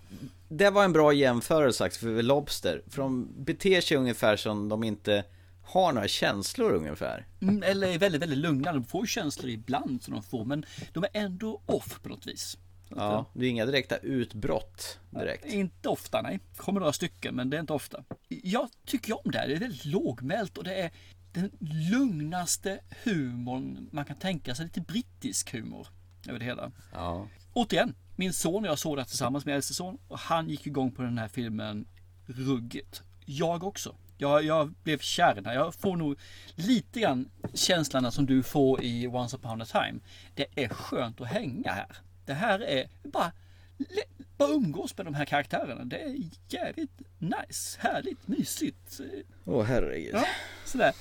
det var en bra jämförelse faktiskt för Lobster. För de beter sig ungefär som de inte har några känslor ungefär. Mm, eller är väldigt, väldigt lugna. De får känslor ibland som de får, men de är ändå off på något vis. Ja, det är inga direkta utbrott direkt. Inte ofta, nej. kommer några stycken, men det är inte ofta. Jag tycker om det här. Det är väldigt lågmält och det är den lugnaste humorn man kan tänka sig. Lite brittisk humor över det hela. Ja. Återigen, min son och jag såg det tillsammans med äldste son och han gick igång på den här filmen ruggigt. Jag också. Jag, jag blev kär i den här. Jag får nog lite grann känslan som du får i Once upon a time. Det är skönt att hänga här. Det här är bara, bara umgås med de här karaktärerna. Det är jävligt nice, härligt, mysigt. Åh herregud. Ja, sådär.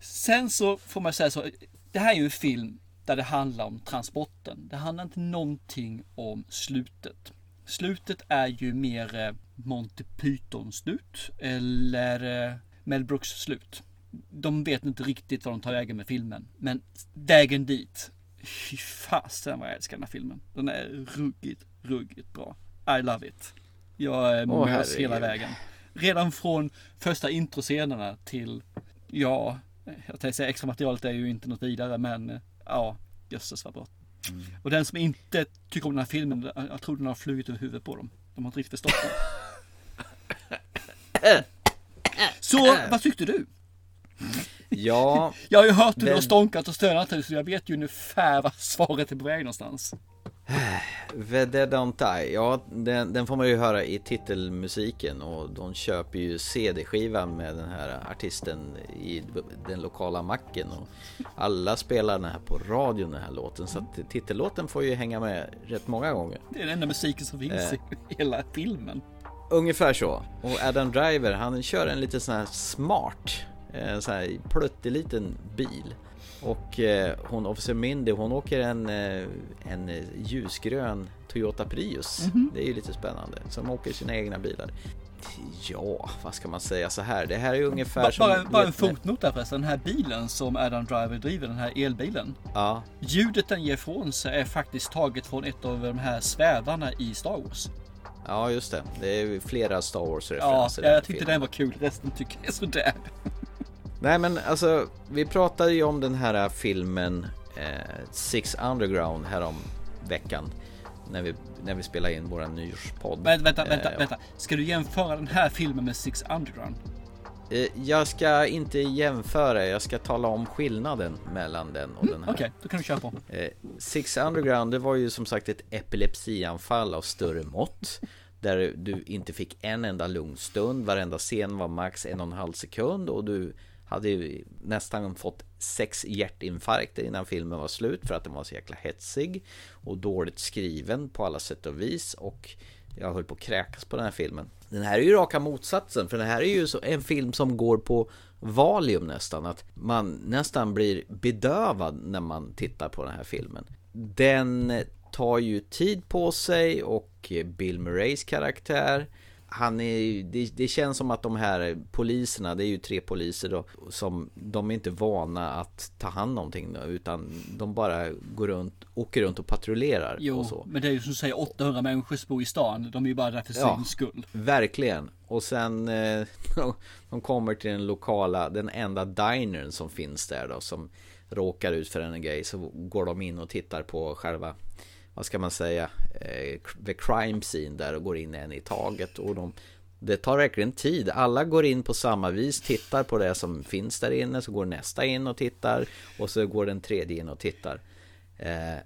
Sen så får man säga så. Det här är ju en film där det handlar om transporten. Det handlar inte någonting om slutet. Slutet är ju mer eh, Monty Python slut eller eh, Mel Brooks slut. De vet inte riktigt vad de tar vägen med filmen. Men vägen dit. Fy fasen vad jag älskar den här filmen. Den är ruggigt, ruggigt bra. I love it. Jag är Åh, mös hela vägen. Redan från första introscenerna till, ja, jag tänkte säga extra materialet är ju inte något vidare men eh, ja, jösses vad bra. Mm. Och den som inte tycker om den här filmen, jag tror den har flugit över huvudet på dem. De har inte riktigt förstått den. Så vad tyckte du? Ja, Jag har ju hört hur du har stånkat och stönat här, så jag vet ju ungefär vad svaret är på väg någonstans. Dead Don't Die, ja den, den får man ju höra i titelmusiken och de köper ju CD-skivan med den här artisten i den lokala macken och alla spelar den här på radion den här låten så att titellåten får ju hänga med rätt många gånger. Det är den enda musiken som finns Eh. i hela filmen. Ungefär så. Och Adam Driver han kör en lite sån här smart, en sån här plutteliten bil. Och eh, hon, Officer Mindy, hon åker en, eh, en eh, ljusgrön Toyota Prius. Mhm. Det är ju lite spännande. Som åker sina egna bilar. Ja, vad ska man säga så här? Det här är ungefär Ba- som... bara, bara en fotnot där förresten. Den här bilen som Adam Driver driver, den här elbilen. Ja, Ljudet den ger ifrån sig är faktiskt taget från ett av de här svävarna i Star Wars. ja, just det. Det är flera Star Ja, Wars-referenser. i jag tyckte filmen. den var kul. Resten tycker jag är sådär. Nej men alltså, vi pratade ju om den här filmen eh, Six Underground härom veckan när vi, när vi spelade in våran nyårspodd. Vänta, vänta, vänta, Eh, vänta. Ska du jämföra den här filmen med Six Underground? eh, Jag ska inte jämföra, jag ska tala om skillnaden mellan den och den här. Okej, då kan du köra på. Eh, Six Underground, det var ju som sagt ett epilepsianfall av större mått. Där du inte fick en enda lugn stund, varenda scen var max en och en halv sekund och du hade ju nästan fått sex hjärtinfarkter innan filmen var slut för att den var så jäkla hetsig och dåligt skriven på alla sätt och vis och jag höll på att kräkas på den här filmen. Den här är ju raka motsatsen för den här är ju en film som går på Valium nästan att man nästan blir bedövad när man tittar på den här filmen. Den tar ju tid på sig och Bill Murrays karaktär han är, det, det, känns som att de här poliserna, det är ju tre poliser då, som de är inte vana att ta hand om någonting då, utan de bara går runt, åker runt och patrullerar jo, och så. men det är ju som du säger 800 människor som bor i stan, de är ju bara där för sin Ja, skull. Verkligen. Och sen eh, de kommer till den lokala, den enda dinern som finns där då, som råkar ut för en grej, så går de in och tittar på själva vad ska man säga, eh, the crime scene där och går in en i taget. Och de, det tar verkligen tid. Alla går in på samma vis, tittar på det som finns där inne, så går nästa in och tittar och så går den tredje in och tittar. Eh,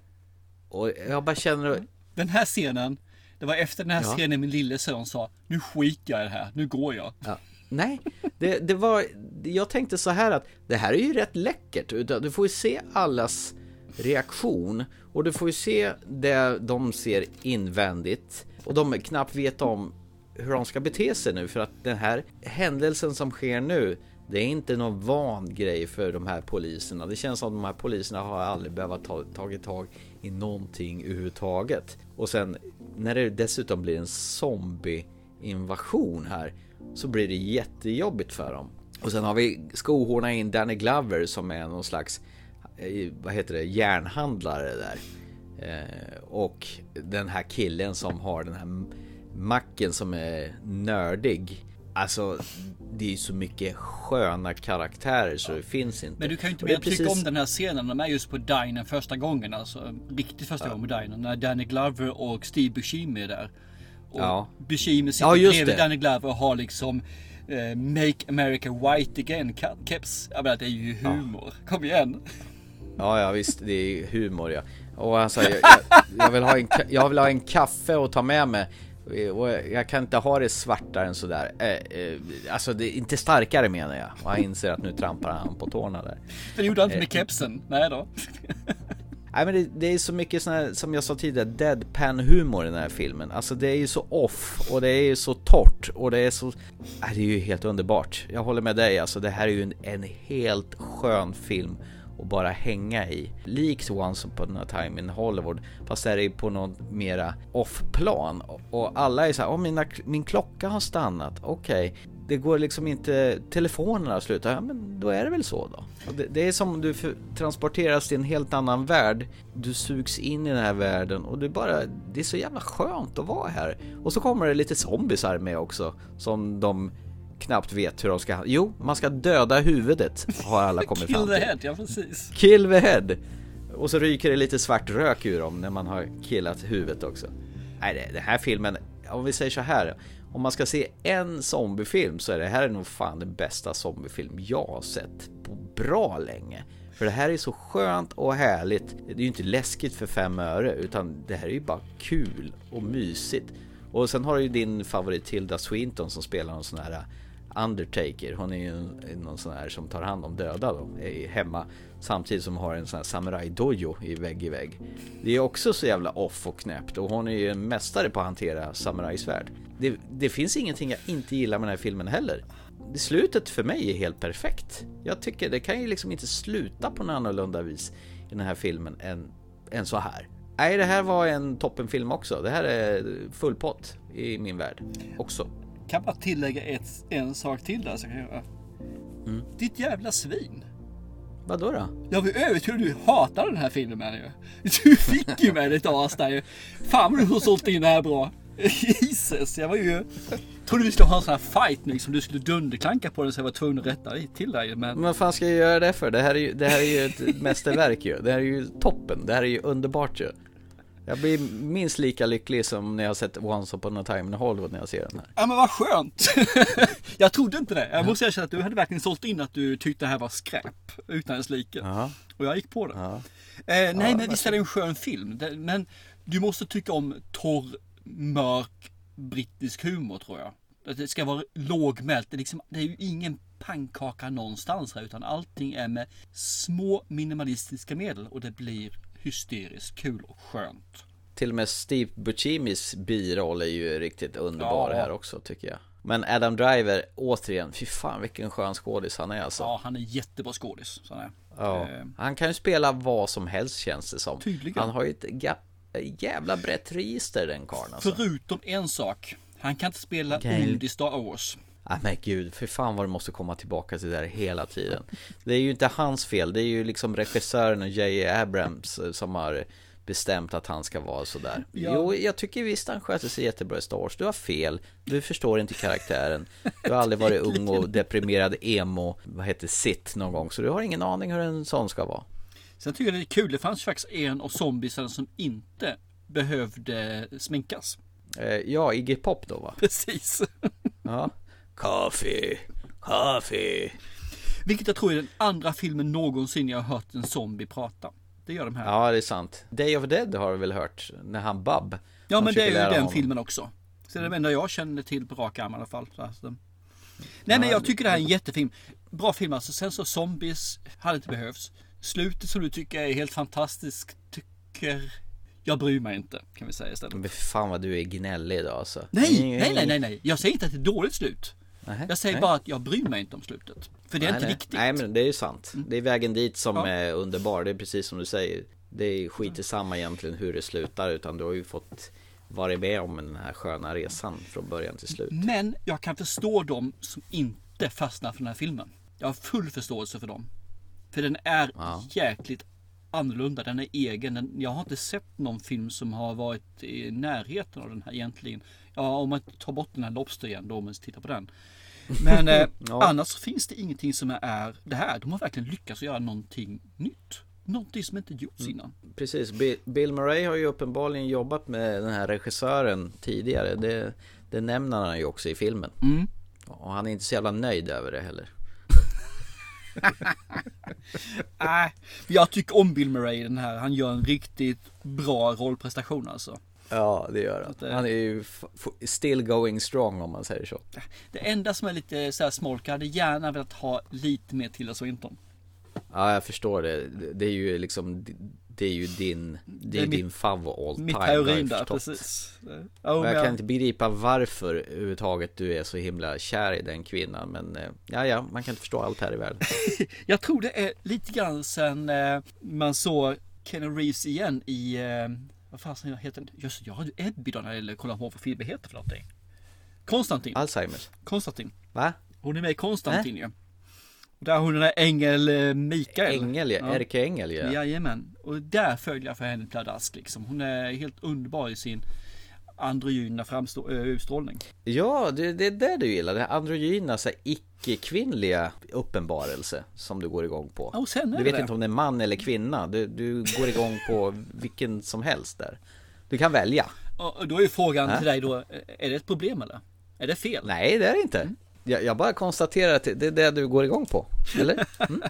och jag bara känner... Den här scenen, det var efter den här Ja. scenen min lille son sa, nu skiter jag det här, nu går jag. Ja. Nej, det, det var... Jag tänkte så här att det här är ju rätt läckert. Du får ju se allas reaktion och du får ju se det de ser invändigt och de knappt vet om hur de ska bete sig nu för att den här händelsen som sker nu det är inte någon van grej för de här poliserna. Det känns som att de här poliserna har aldrig behövt ta, tagit tag i någonting överhuvudtaget. Och sen när det dessutom blir en zombie-invasion här så blir det jättejobbigt för dem. Och sen har vi skohorna in Danny Glover som är någon slags vad heter det, järnhandlare där. Eh, och den här killen som har den här macken som är nördig. Alltså, det är ju så mycket sköna karaktärer så det finns inte. Men du kan ju inte mer är tycka precis- om den här scenen de är just på dinern första gången, alltså riktigt första gången på dinern. När Danny Glover och Steve Buscemi är där. Och Ja. Buscemi sitter Ja, bredvid det. Danny Glover och har liksom eh, Make America White Again keps. Jag menar det är ju humor. Kom igen. Ja, ja visst, det är humor ja. Och han säger, jag, jag, vill ha en, jag vill ha en kaffe och ta med mig. Och jag kan inte ha det svartare än sådär. Eh, eh, alltså, det är inte starkare menar jag. Och han inser att nu trampar han på tårna där. Det gjorde han inte med Eh, kepsen. Nej då. Nej men det, det är så mycket sån här, som jag sa tidigare, deadpan humor i den här filmen. Alltså det är ju så off och det är ju så torrt och det är så... Nej, det är ju helt underbart. Jag håller med dig alltså, det här är ju en, en helt skön film och bara hänga i. Likt Once upon a time in Hollywood, fast där är det på något mera off-plan. Och- alla är så här, åh mina, min klocka har stannat, okej. Det går liksom inte, telefonerna har slutat, ja men då är det väl så då. Och det, det är som om du för, transporteras till en helt annan värld. Du sugs in i den här världen och du bara, det är så jävla skönt att vara här. Och så kommer det lite zombisar med också, som de knappt vet hur de ska... Jo, man ska döda huvudet, har alla kommit Kill fram the till. head, ja precis. Kill the head! Och så ryker det lite svart rök ur dem när man har killat huvudet också. Nej, den här filmen, om vi säger så här. Om man ska se en zombiefilm så är det här nog fan den bästa zombiefilm jag har sett på bra länge. För det här är så skönt och härligt. Det är ju inte läskigt för fem öre utan det här är ju bara kul och mysigt. Och sen har du ju din favorit Tilda Swinton som spelar någon sån här Undertaker, hon är ju någon sån här som tar hand om döda då, hemma Samtidigt som hon har en sån här samurai dojo i vägg i vägg. Det är också så jävla off och knäppt och hon är ju en mästare på att hantera samurajsvärd det, det finns ingenting jag inte gillar med den här filmen heller. Det Slutet för mig är helt perfekt. Jag tycker det kan ju liksom inte sluta på något annorlunda vis i den här filmen än, än så här. Nej, det här var en toppenfilm också. Det här är full pott i min värld också. Kan bara tillägga ett, en sak till där så kan jag göra. Mm. Ditt jävla svin. Vadå då? Jag var övertygad du hatar den här filmen ju. Du fick ju med dig ett as där ju. Fan vad du har sålt in det här bra. Jesus, jag var ju... Trodde vi skulle ha en sån här fight nu som du skulle dunderklanka på den så jag var tvungen att rätta till dig. Men Men vad fan ska jag göra det för? Det här är ju, det här är ju ett mästerverk ju. Det här är ju toppen. Det här är ju underbart ju. Jag blir minst lika lycklig som när jag sett Once upon a time in Hollywood när jag ser den här. Ja men vad skönt! jag trodde inte det. Jag måste erkänna att du hade verkligen sålt in att du tyckte det här var skräp. Utan dess like. Ja. Och jag gick på det. Ja. Eh, nej Ja, men visst är det en skön film. Men du måste tycka om torr, mörk, brittisk humor tror jag. Att det ska vara lågmält. Det är, liksom, det är ju ingen pannkaka någonstans här utan allting är med små minimalistiska medel och det blir hysteriskt kul och skönt. Till och med Steve Buscemi's biroll är ju riktigt underbar Ja. här också tycker jag. Men Adam Driver, återigen, fy fan vilken skön skådis han är alltså. Ja, han är jättebra skådis. sån här. Ja. Eh, Han kan ju spela vad som helst känns det som. Tydligen. Han har ju ett jävla brett register den karln alltså. Förutom en sak. Han kan inte spela Okej. ond i Star Wars. Ah, men gud, för fan vad du måste komma tillbaka till det där hela tiden. Det är ju inte hans fel, det är ju liksom regissören J.J. Abrams eh, som har bestämt att han ska vara sådär. Ja. Jo, jag tycker visst han sköter sig jättebra i Star Wars. Du har fel, du förstår inte karaktären. Du har aldrig varit ung och deprimerad emo, vad heter sitt någon gång, så du har ingen aning hur en sån ska vara. Sen tycker jag det är kul. Det fanns faktiskt en av zombiesarna som inte behövde sminkas. Eh, ja, Iggy Pop då va? Precis. Ja. Kaffe, kaffe. Vilket jag tror är den andra filmen någonsin jag har hört en zombie prata. Det gör de här. Ja, det är sant. Day of Dead har du väl hört? När han Bub. Ja, men det är ju den honom. filmen också. Så det är det enda jag känner till på rak arm i alla fall. Um. Nej, men jag tycker det här är en jättefilm. Bra film alltså. Sen så zombies hade inte behövts. Slutet som du tycker är helt fantastiskt tycker jag bryr mig inte kan vi säga istället. Men fan vad du är gnällig idag alltså. Nej, nej, nej, nej, nej. Jag säger inte att det är ett dåligt slut. Nej, Jag säger nej. bara att jag bryr mig inte om slutet. För det är nej, inte viktigt. Nej men det är ju sant. Det är vägen dit som Ja. är underbar. Det är precis som du säger. Det är skit i samma egentligen hur det slutar. Utan du har ju fått vara med om den här sköna resan från början till slut. Men jag kan förstå dem som inte fastnar för den här filmen. Jag har full förståelse för dem. För den är Ja. jäkligt annorlunda. Den är egen. Den, jag har inte sett någon film som har varit i närheten av den här egentligen. Ja, om man tar bort den här Lobster igen då, om man tittar på den. Men eh, Ja. annars finns det ingenting som är det här. De har verkligen lyckats göra någonting nytt. Någonting som inte gjorts innan. Precis, Bi- Bill Murray har ju uppenbarligen jobbat med den här regissören tidigare. Det, det nämner han ju också i filmen. Mm. Och han är inte så jävla nöjd över det heller. Äh, jag tycker om Bill Murray i den här. Han gör en riktigt bra rollprestation alltså. Ja, det gör Att det- han. Han är ju still going strong om man säger så. Det enda som är lite så här smolk, jag hade gärna velat ha lite mer till Swinton. Ja, jag förstår det. Det är ju liksom, det är ju din, det är, är din favvo all time. Mitt det heroin där, precis. Och men jag kan inte begripa varför överhuvudtaget du är så himla kär i den kvinnan. Men eh, ja, ja, man kan inte förstå allt här i världen. Jag tror det är lite grann sen eh, man såg Keanu Reeves igen i, eh, vad fasen heter den? Just jag hade ju Ebby då när det gäller kolla på vad filmen heter för någonting. Konstantin. Alzheimers. Konstantin. Va? Hon är med i Konstantin ju. Och Där hon är den där ängel eh, Mikael. Ängel, ja. Erika Ängel, ja. Jajamän. Och där följer jag för henne pladask liksom. Hon är helt underbar i sin androgyna framstå- utstrålning. Ja, det, det är det du gillar. Det här androgyna, så här icke-kvinnliga uppenbarelse som du går igång på. Och sen är du vet det. inte om det är man eller kvinna. Du, du går igång på vilken som helst där. Du kan välja. Och då är ju frågan Äh? till dig då, är det ett problem eller? Är det fel? Nej, det är det inte. Jag, jag bara konstaterar att det är det du går igång på. Eller? Mm.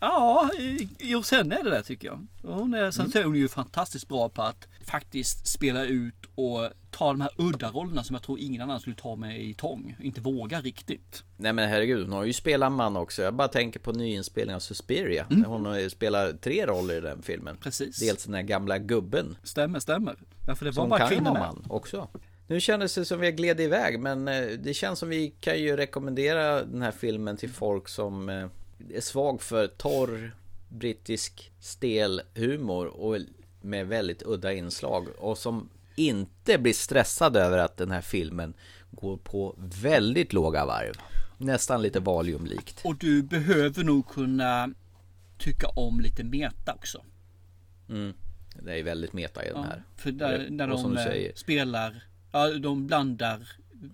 Ja, jo sen är det det tycker jag. Hon är, sen så är hon ju fantastiskt bra på att faktiskt spela ut och ta de här udda rollerna som jag tror ingen annan skulle ta med i tång. Inte våga riktigt. Nej men herregud, hon har ju spelat man också. Jag bara tänker på nyinspelningen av Suspiria. Mm. Hon spelat tre roller i den filmen. Precis. Dels den här gamla gubben. Stämmer, stämmer. Ja, för det var hon bara kvinnor vara man också. Nu kändes det som vi gled iväg men eh, det känns som vi kan ju rekommendera den här filmen till folk som eh, är svag för torr brittisk stel humor och med väldigt udda inslag och som inte blir stressad över att den här filmen går på väldigt låga varv. Nästan lite valiumlikt. Och du behöver nog kunna tycka om lite meta också. Mm. Det är väldigt meta i den här. för där, när de eh, säger, spelar, ja de blandar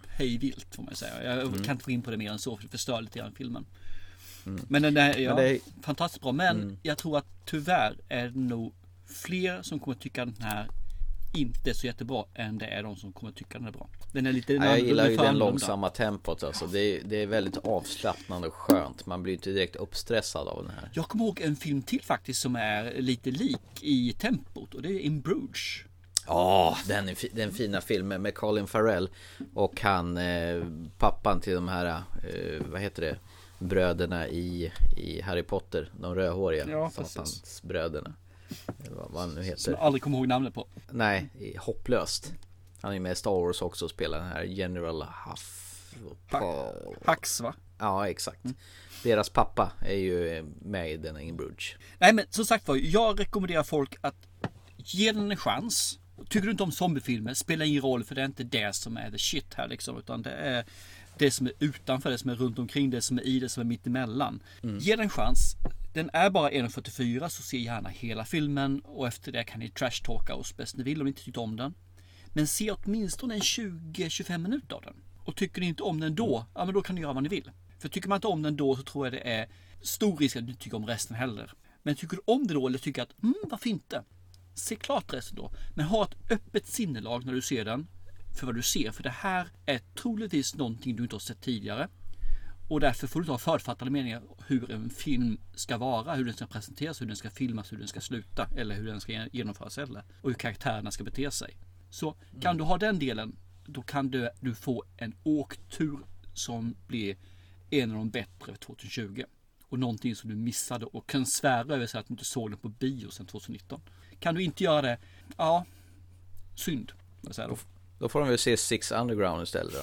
hej vilt får man säga. Jag Mm. kan inte gå in på det mer än så för det förstör lite grann filmen. Mm. Men den är ja, är- fantastiskt bra. Men Mm. jag tror att tyvärr är det nog fler som kommer tycka den här inte så jättebra än det är de som kommer tycka den är bra. Den är lite Ja, jag gillar ju det långsamma tempot alltså. Det är, det är väldigt avslappnande och skönt. Man blir inte direkt uppstressad av den här. Jag kommer ihåg en film till faktiskt som är lite lik i tempot och det är In Bruges. Ja, den, är fi- den fina filmen med Colin Farrell och han, eh, pappan till de här, eh, vad heter det, bröderna i, i Harry Potter, de rödhåriga, Ja, precis. satans bröderna. Eh, Vad, vad han nu Som heter. jag aldrig kommer ihåg namnet på. Nej, hopplöst. Han är med i Star Wars också och spelar den här General Huff. Hux va? Ja, exakt. Deras pappa är ju med i den in Bruges. Nej men som sagt var, jag rekommenderar folk att ge den en chans. Tycker du inte om zombiefilmer, spelar ingen roll för det är inte det som är the shit här liksom. Utan det är det som är utanför, det som är runt omkring, det som är i, det som är mittemellan. Ge den en chans. Den är bara 1.44 så se gärna hela filmen och efter det kan ni trashtalka oss bäst ni vill om ni inte tyckte om den. Men se åtminstone en 20-25 minuter av den. Och tycker ni inte om den då, ja men då kan ni göra vad ni vill. För tycker man inte om den då så tror jag det är stor risk att du inte tycker om resten heller. Men tycker du om det då eller tycker att, mm varför inte? Se klart resten då. Men ha ett öppet sinnelag när du ser den. För vad du ser. För det här är troligtvis någonting du inte har sett tidigare. Och därför får du ta förutfattade meningar hur en film ska vara, hur den ska presenteras, hur den ska filmas, hur den ska sluta eller hur den ska genomföras eller och hur karaktärerna ska bete sig. Så kan du ha den delen, då kan du, du få en åktur som blir en av de bättre 2020. Och någonting som du missade och kan svära över sig att du inte såg den på bio sedan 2019. Kan du inte göra det, ja, synd. då. Då får de väl se Six Underground istället då.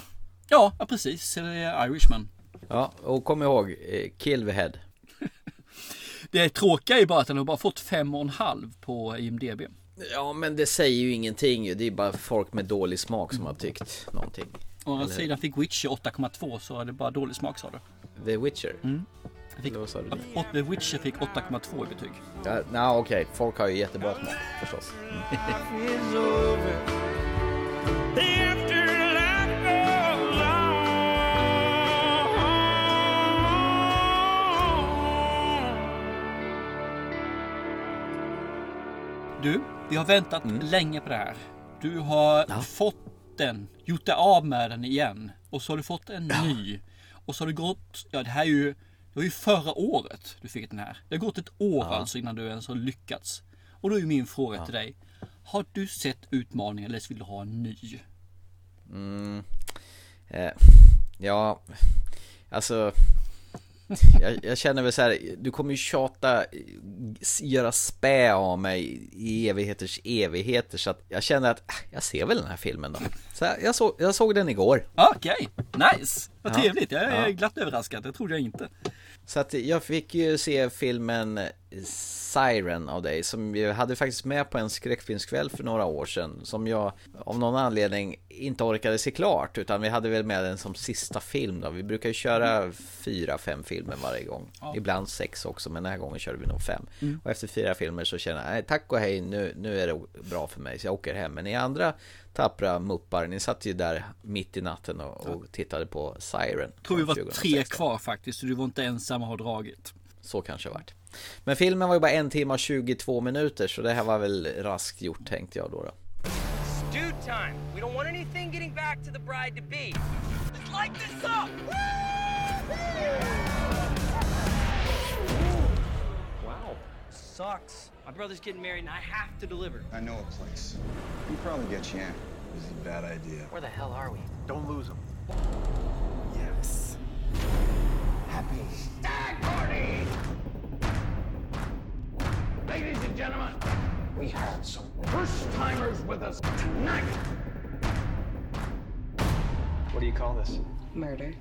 Ja, ja precis. Eller Irishman. Ja, och kom ihåg, eh, Kill the Head. Det tråkiga är bara att den har bara fått fem och en halv på IMDB. Ja, men det säger ju ingenting ju. Det är bara folk med dålig smak som har tyckt någonting. Å andra sidan fick Witcher 8,2 så är det bara dålig smak sa du. The Witcher? Mm. Fick, Eller vad sa du? Åt- The Witcher fick 8,2 i betyg. Ja, nej, okej. Folk har ju jättebra smak förstås. Du, vi har väntat länge på det här. Du har fått den, gjort dig av med den igen. Och så har du fått en ny. Och så har det gått, ja det här är ju, det var ju förra året du fick den här. Det har gått ett år Ja. alltså innan du ens har lyckats. Och då är min fråga till dig. Har du sett utmaningen eller vill du ha en ny? Mm. Eh, ja, alltså. Jag, jag känner väl så här, du kommer ju tjata, göra spä av mig i evigheters evigheter så att jag känner att äh, jag ser väl den här filmen då. Så jag, såg, jag såg den igår. Okej, nice! Vad trevligt, jag är Ja. glatt överraskad. Det trodde jag inte. Så att jag fick ju se filmen Siren av dig som jag hade faktiskt med på en skräckfilmskväll för några år sedan som jag av någon anledning inte orkade se klart utan vi hade väl med den som sista film då. Vi brukar ju köra fyra, fem filmer varje gång. Ja. Ibland sex också men den här gången körde vi nog fem. Mm. Och efter fyra filmer så känner jag, nej tack och hej nu, nu är det bra för mig så jag åker hem. Men ni andra tappra muppar, ni satt ju där mitt i natten och, och tittade på Siren. Jag tror vi var tre 2016. kvar faktiskt, så du var inte ensam och har dragit. Så kanske det varit. Men filmen var ju bara en timme och 22 minuter så det här var väl raskt gjort tänkte jag då. då. Dude time. We don't want anything getting back to the bride to be. Let's light this up! Wow. Sucks. My brother's getting married and I have to deliver. I know a place. You probably get you in. This is a bad idea. Where the hell are we? Don't lose them. Yes. Happy stag party! Ladies and gentlemen, we have some first timers with us tonight. What do you call this? Murder.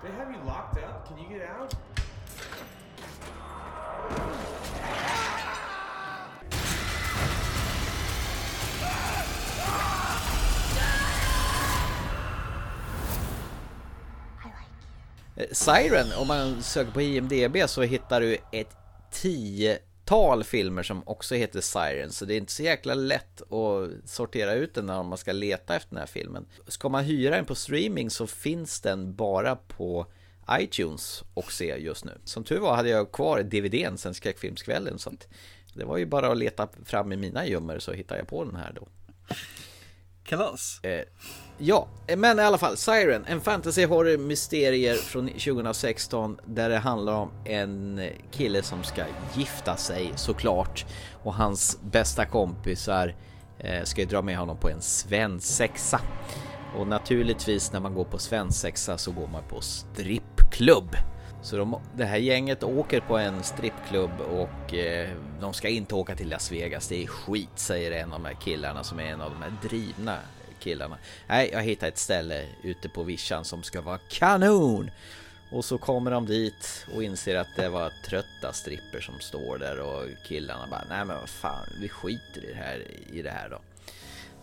They have you locked up? Can you get out? Siren, om man söker på IMDB så hittar du ett tiotal filmer som också heter Siren. Så det är inte så jäkla lätt att sortera ut den när man ska leta efter den här filmen. Ska man hyra den på streaming så finns den bara på iTunes och se just nu. Som tur var hade jag kvar DVDn sen skräckfilmskvällen så att det var ju bara att leta fram i mina gömmor så hittade jag på den här då. Kalas. Eh, ja, men i alla fall Siren, en fantasy horror mysterier från 2016 där det handlar om en kille som ska gifta sig såklart och hans bästa kompisar eh, ska ju dra med honom på en svensexa. Och naturligtvis när man går på svensexa så går man på strippklubb. Så de, det här gänget åker på en strippklubb och eh, de ska inte åka till Las Vegas. Det är skit säger en av de här killarna som är en av de här drivna killarna. Nej, jag hittade ett ställe ute på vischan som ska vara kanon. Och så kommer de dit och inser att det var trötta stripper som står där och killarna bara nej men vad fan vi skiter i det här, i det här då.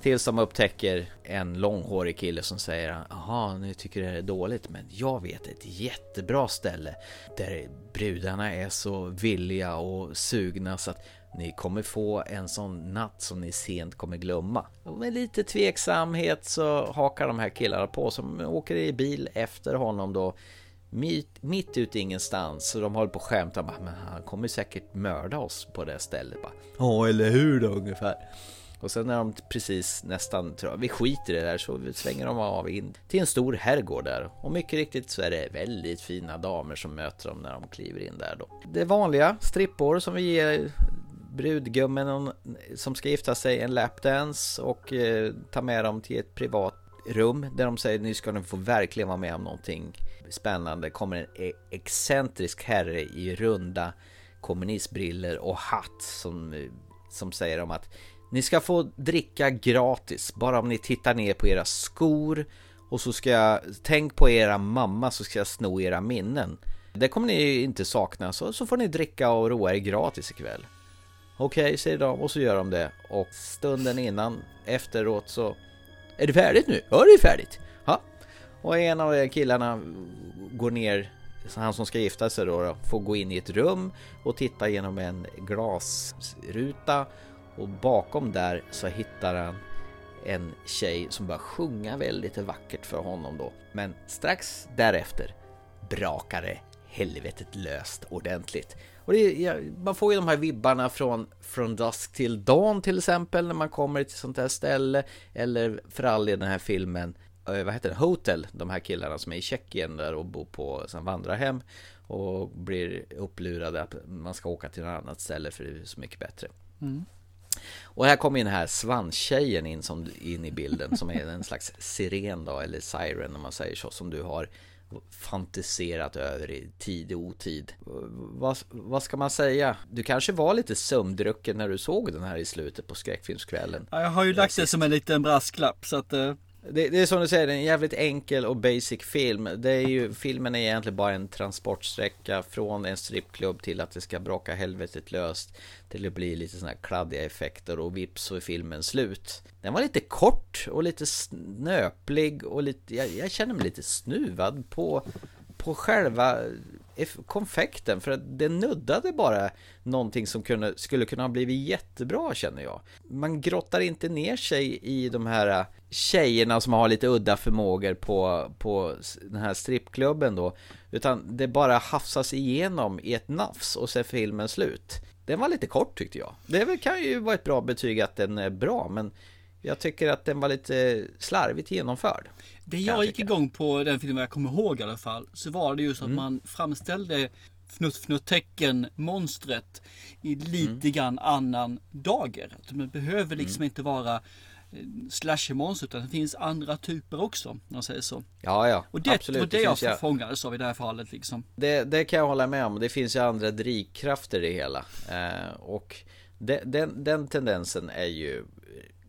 Tills de upptäcker en långhårig kille som säger Jaha, ni tycker det är dåligt men jag vet ett jättebra ställe där brudarna är så villiga och sugna så att ni kommer få en sån natt som ni sent kommer glömma. Och med lite tveksamhet så hakar de här killarna på som åker i bil efter honom då mitt, mitt ute ingenstans. Så de håller på att skämta bara, men han kommer säkert mörda oss på det stället. Ja, eller hur då ungefär. Och sen när de precis nästan tror vi skiter i det här, så svänger de av in till en stor herrgård där. Och mycket riktigt så är det väldigt fina damer som möter dem när de kliver in där då. Det vanliga strippor som vi ger brudgummen som ska gifta sig en lapdance och eh, ta med dem till ett privat rum där de säger nu ska ni få verkligen vara med om någonting spännande. Kommer en e- excentrisk herre i runda kommunistbriller och hatt som, som säger om att ni ska få dricka gratis bara om ni tittar ner på era skor och så ska jag, tänk på era mamma så ska jag sno era minnen. Det kommer ni inte sakna så, så får ni dricka och roa er gratis ikväll. Okej, okay, säger de och så gör de det och stunden innan efteråt så Är det färdigt nu? Ja, det är färdigt. Ja. Och en av killarna går ner han som ska gifta sig då, får gå in i ett rum och titta genom en glasruta och bakom där så hittar han en tjej som börjar sjunga väldigt vackert för honom då. Men strax därefter brakar det helvetet löst ordentligt. Och det, man får ju de här vibbarna från Från Dusk till Dawn till exempel när man kommer till sånt här ställe. Eller för all del den här filmen, eh, vad heter det, Hotel. De här killarna som är i Tjeckien där och bor på som vandrarhem. Och blir upplurade att man ska åka till något annat ställe för det är så mycket bättre. Mm. Och här kommer den här svanstjejen in, som, in i bilden som är en slags siren då, eller siren om man säger så, som du har fantiserat över i tid och otid. Vad, vad ska man säga? Du kanske var lite sömndrucken när du såg den här i slutet på skräckfilmskvällen. Ja, jag har ju lagt det som en liten brasklapp så att uh... Det, det, är som du säger, det är en jävligt enkel och basic film. Det är ju, filmen är egentligen bara en transportsträcka från en strippklubb till att det ska braka helvetet löst. Till att bli lite sådana här kladdiga effekter och vips så är filmen slut. Den var lite kort och lite snöplig och lite, jag, jag känner mig lite snuvad på, på själva konfekten för att det nuddade bara någonting som kunde, skulle kunna ha blivit jättebra känner jag. Man grottar inte ner sig i de här äh, tjejerna som har lite udda förmågor på, på den här strippklubben då. Utan det bara hafsas igenom i ett nafs och så är filmen slut. Den var lite kort tyckte jag. Det kan ju vara ett bra betyg att den är bra men jag tycker att den var lite slarvigt genomförd. Det jag gick igång på den filmen jag kommer ihåg i alla fall. Så var det just att mm. man framställde fnutt fnutt tecken monstret i lite mm. grann annan dager. Det behöver liksom mm. inte vara eh, slashermonster utan det finns andra typer också. Om man säger så. Ja, ja. Och det absolut. var det, det jag ja. fångades av i det här fallet liksom. Det, det kan jag hålla med om. Det finns ju andra drivkrafter i det hela. Eh, och det, den, den tendensen är ju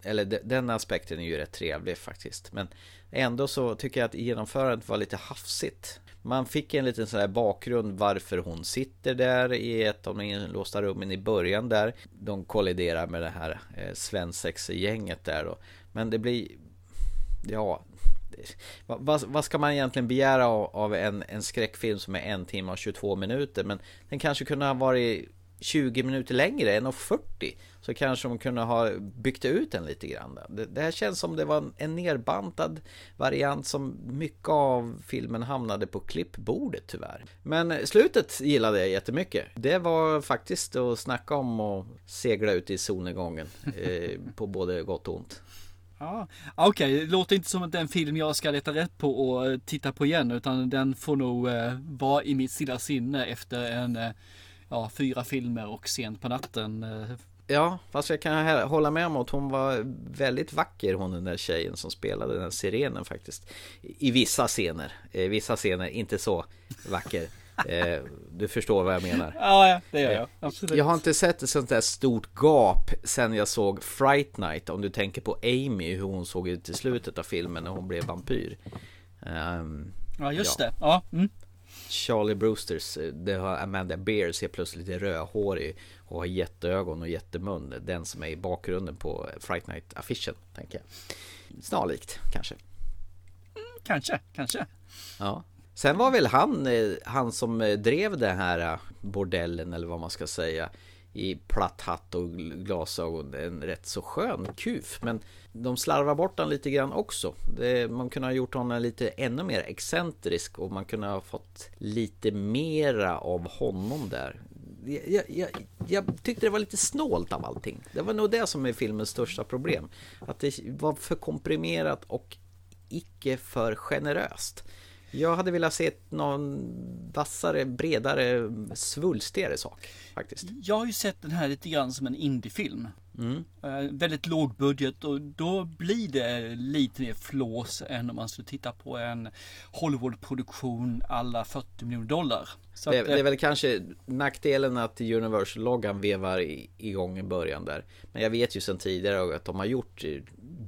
eller den aspekten är ju rätt trevlig faktiskt. Men ändå så tycker jag att genomförandet var lite hafsigt. Man fick en liten sån här bakgrund varför hon sitter där i ett av de inlåsta rummen i början där. De kolliderar med det här eh, svensexgänget där då. Men det blir, ja, vad, vad, ska man egentligen begära av, av en, en skräckfilm som är en timme och 22 minuter? Men den kanske kunde ha varit 20 minuter längre, 1.40 så kanske de kunde ha byggt ut den lite grann. Det, det här känns som det var en nerbantad variant som mycket av filmen hamnade på klippbordet tyvärr. Men slutet gillade jag jättemycket. Det var faktiskt att snacka om och segla ut i solnedgången eh, på både gott och ont. Ja, Okej, det låter inte som att den film jag ska leta rätt på och eh, titta på igen. Utan den får nog eh, vara i mitt stilla sinne efter en, eh, ja, fyra filmer och sent på natten. Eh, Ja, fast jag kan hålla med om att hon var väldigt vacker hon den där tjejen som spelade den här sirenen faktiskt. I vissa scener, i vissa scener inte så vacker. Eh, du förstår vad jag menar. Ja, ja, det gör jag. Absolut. Jag har inte sett ett sånt där stort gap sen jag såg Fright Night. Om du tänker på Amy, hur hon såg ut i slutet av filmen när hon blev vampyr. Ehm, Ja, just det. Ja. Mm. Charlie Brewsters, eh, det har Amanda Bear ser plötsligt lite rödhårig och har jätteögon och jättemun. Den som är i bakgrunden på Fright Night affischen, tänker jag. Snarlikt, kanske. Kanske, kanske. Ja. Sen var väl han, eh, han som eh, drev den här bordellen eller vad man ska säga i platt hatt och glasögon en rätt så skön kuf men de slarvar bort den lite grann också. Det, man kunde ha gjort honom lite ännu mer excentrisk och man kunde ha fått lite mera av honom där. Jag, jag, jag tyckte det var lite snålt av allting. Det var nog det som är filmens största problem. Att det var för komprimerat och icke för generöst. Jag hade velat se någon vassare, bredare, svulstigare sak faktiskt. Jag har ju sett den här lite grann som en indiefilm. Mm. Eh, väldigt låg budget och då blir det lite mer flås än om man skulle titta på en Hollywood-produktion alla 40 miljoner dollar. Det, att, det är eh, väl kanske nackdelen att Universal-loggan vevar i- igång i början där. Men jag vet ju sedan tidigare att de har gjort eh,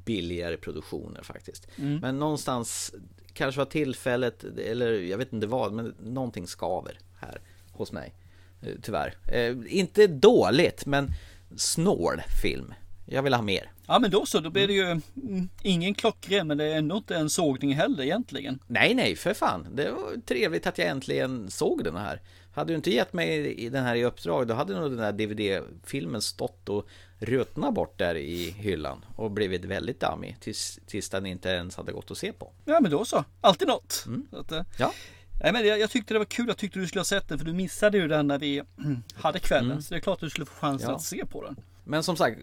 billigare produktioner faktiskt. Mm. Men någonstans kanske var tillfället, eller jag vet inte vad, men någonting skaver här hos mig. Eh, Tyvärr. Eh, inte dåligt, men snål film. Jag vill ha mer. Ja men då så, då blir det ju mm, ingen klockren men det är ändå inte en sågning heller egentligen. Nej, nej, för fan. Det var trevligt att jag äntligen såg den här. Hade du inte gett mig i- den här i uppdrag, då hade nog den här DVD-filmen stått och ruttnat bort där i hyllan och blivit väldigt dammig tills, tills den inte ens hade gått att se på. Ja men då så, alltid något. Så att, eh, Ja. Nej, men jag, jag tyckte det var kul, jag tyckte du skulle ha sett den för du missade ju den när vi mm, hade kvällen. Mm. Så det är klart att du skulle få chansen Ja. att se på den. Men som sagt,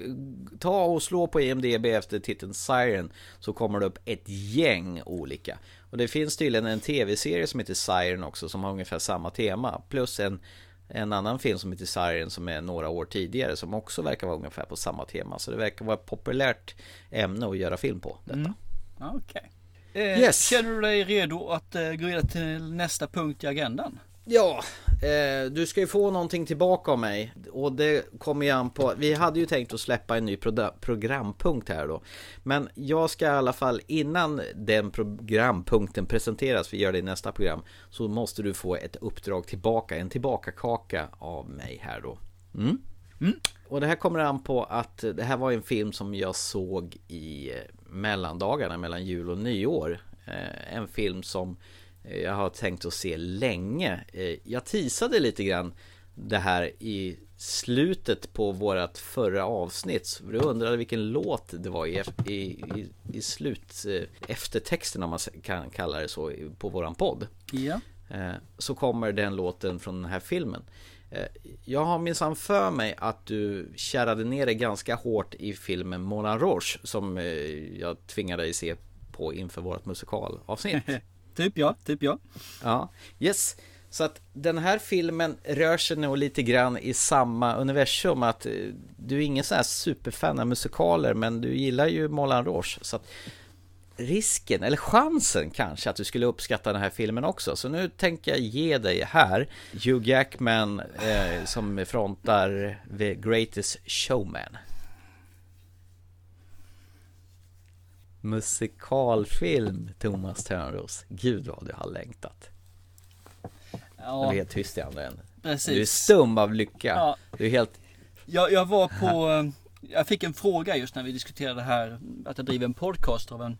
ta och slå på IMDB efter titeln Siren så kommer det upp ett gäng olika. Och det finns tydligen en tv-serie som heter Siren också som har ungefär samma tema. Plus en, en annan film som heter Siren som är några år tidigare som också verkar vara ungefär på samma tema. Så det verkar vara ett populärt ämne att göra film på detta. Mm. Okej. Eh, Yes. Känner du dig redo att eh, gå vidare till nästa punkt i agendan? Ja, eh, du ska ju få någonting tillbaka av mig. Och det kommer ju an på, vi hade ju tänkt att släppa en ny proda- programpunkt här då. Men jag ska i alla fall innan den programpunkten presenteras, vi gör det i nästa program Så måste du få ett uppdrag tillbaka, en tillbakakaka av mig här då. Mm. Och det här kommer an på att det här var en film som jag såg i mellandagarna mellan jul och nyår. Eh, En film som jag har tänkt att se länge Eh, Jag teasade lite grann det här i slutet på vårat förra avsnitt Så Du undrade vilken låt det var i, i, i, i slut eh, eftertexten om man kan kalla det så på våran podd Ja. Eh, så kommer den låten från den här filmen. Jag har minsann för mig att du kärrade ner dig ganska hårt i filmen Moulin Rouge som jag tvingade dig se på inför vårt musikalavsnitt. typ ja, typ ja. Ja, yes. Så att den här filmen rör sig nog lite grann i samma universum att eh, du är ingen sån här superfan av musikaler men du gillar ju Moulin Rouge så att risken, eller chansen kanske att du skulle uppskatta den här filmen också. Så nu tänker jag ge dig här Hugh Jackman eh, som frontar The Greatest Showman. Musikalfilm, Thomas Törnros. Gud vad du har längtat. Ja. Du är helt tyst i andra änden. Precis. Du är stum av lycka. Ja. Du är helt... Jag, jag var på, eh, jag fick en fråga just när vi diskuterade det här att jag driver en podcast av en,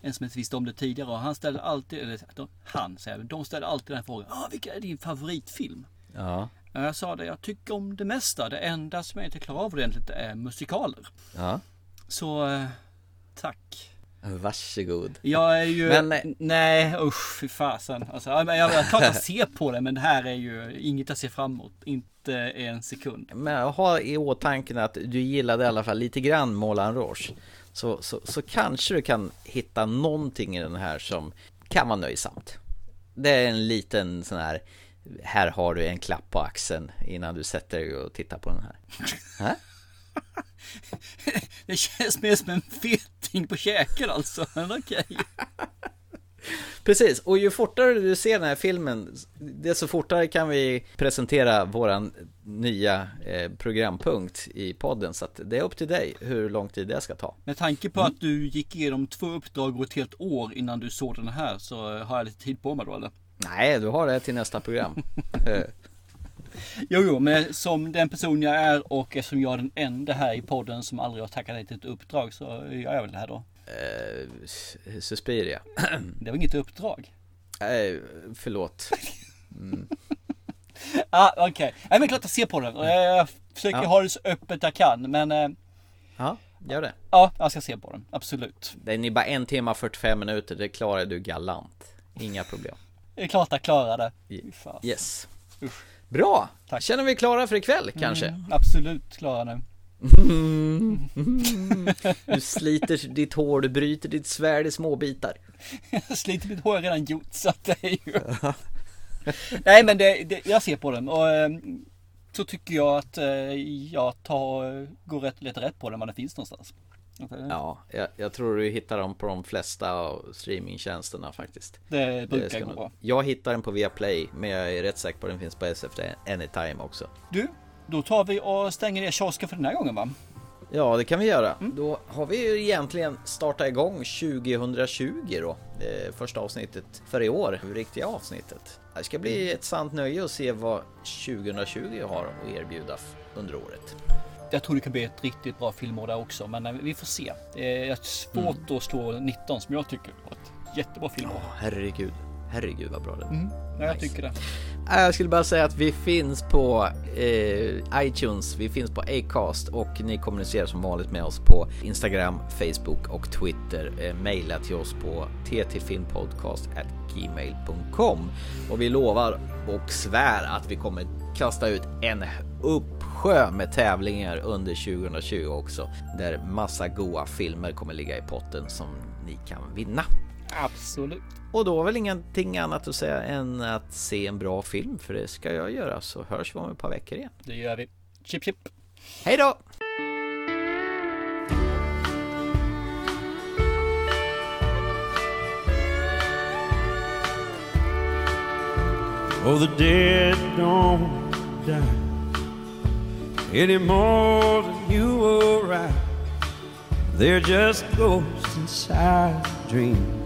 en som inte visste om det tidigare och han ställde alltid, eller de, han säger de ställde alltid den här frågan. Ah, vilken är din favoritfilm? Ja. Jag sa det, jag tycker om det mesta. Det enda som jag inte klarar av ordentligt är musikaler. Ja. Så, eh, tack. Varsågod. Jag är ju, Men, eh, nej usch fy fasen. Alltså, jag, jag klart jag ser på det men det här är ju inget jag ser fram emot. Inte en sekund. Men ha i åtanke att du gillade i alla fall lite grann Moulin Rouge. så, så, så kanske du kan hitta någonting i den här som kan vara nöjsamt. Det är en liten sån här, här har du en klapp på axeln innan du sätter dig och tittar på den här. Det känns mer som en fetting på käken alltså, men okej. Precis, och ju fortare du ser den här filmen desto fortare kan vi presentera våran nya eh, programpunkt i podden så att det är upp till dig hur lång tid det ska ta. Med tanke på att du gick igenom två uppdrag och ett helt år innan du såg den här så har jag lite tid på mig då eller? Nej, du har det till nästa program. Eh, Jo, jo, men som den person jag är och eftersom jag är den enda här i podden som aldrig har tackat nej till ett uppdrag så gör jag väl det här då. eh, Suspiria. Det var inget uppdrag. Nej, förlåt. Mm. Ah, okej. Okay. Nej men klart jag ser på den. Och Jag försöker Ja. ha det så öppet jag kan men eh, Ja, gör det. ja, jag ska se på den. Absolut. Den är bara en timme och 45 minuter, det klarar du galant. Inga problem. Det är klart jag klarar det. Fy fan. Bra! Känner vi klara för ikväll kanske? Mm, absolut klara nu. Du sliter ditt hår, du bryter ditt svärd i små bitar. Jag sliter mitt hår redan gjort så att det är ju... Nej men det, det, jag ser på den och eh, så tycker jag att eh, jag tar, går rätt, letar rätt på den var den finns någonstans. Ja, jag, jag tror du hittar dem på de flesta av streamingtjänsterna faktiskt. Det brukar gå bra. Jag hittar den på Viaplay, men jag är rätt säker på att den finns på SF Anytime också. Du, då tar vi och stänger ner kiosken för den här gången va? Ja, det kan vi göra. Mm. Då har vi ju egentligen startat igång 2020 då. Eh, första avsnittet för i år, det riktiga avsnittet. Det ska bli ett sant nöje att se vad 2020 har att erbjuda under året. Jag tror det kan bli ett riktigt bra filmår där också men eh, vi får se. Det är svårt Mm. att slå 19 som jag tycker var ett jättebra filmår. Herregud, herregud vad bra det var. Mm. Ja, jag tycker det. Jag skulle bara säga att vi finns på eh, iTunes, vi finns på Acast och ni kommunicerar som vanligt med oss på Instagram, Facebook och Twitter. Eh, maila till oss på ttfilmpodcast@gmail.com och vi lovar och svär att vi kommer kasta ut en uppsjö med tävlingar under 2020 också där massa goa filmer kommer ligga i potten som ni kan vinna. Absolut. Och då är väl ingenting annat att säga än att se en bra film, för det ska jag göra. Så hörs vi om ett par veckor igen. Det gör vi. Chip chip. Hej då! Oh, the dead don't die any more than you or I. They're just ghosts inside a dream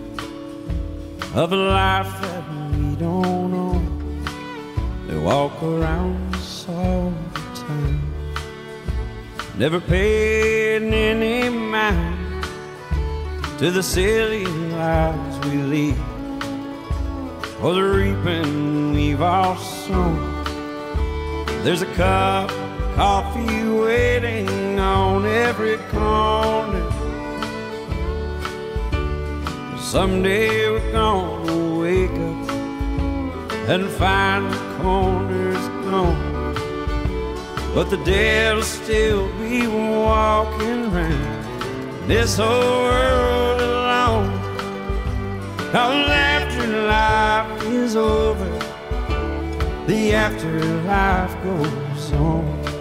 of a life that we don't know. They walk around us all the time, never paying any mind to the silly lives we lead or the reaping we've all sown. There's a cup of coffee waiting on every corner. Someday we're gonna wake up and find the corners gone. But the dead'll still be walking around this whole world alone. Cause after life is over, the afterlife goes on.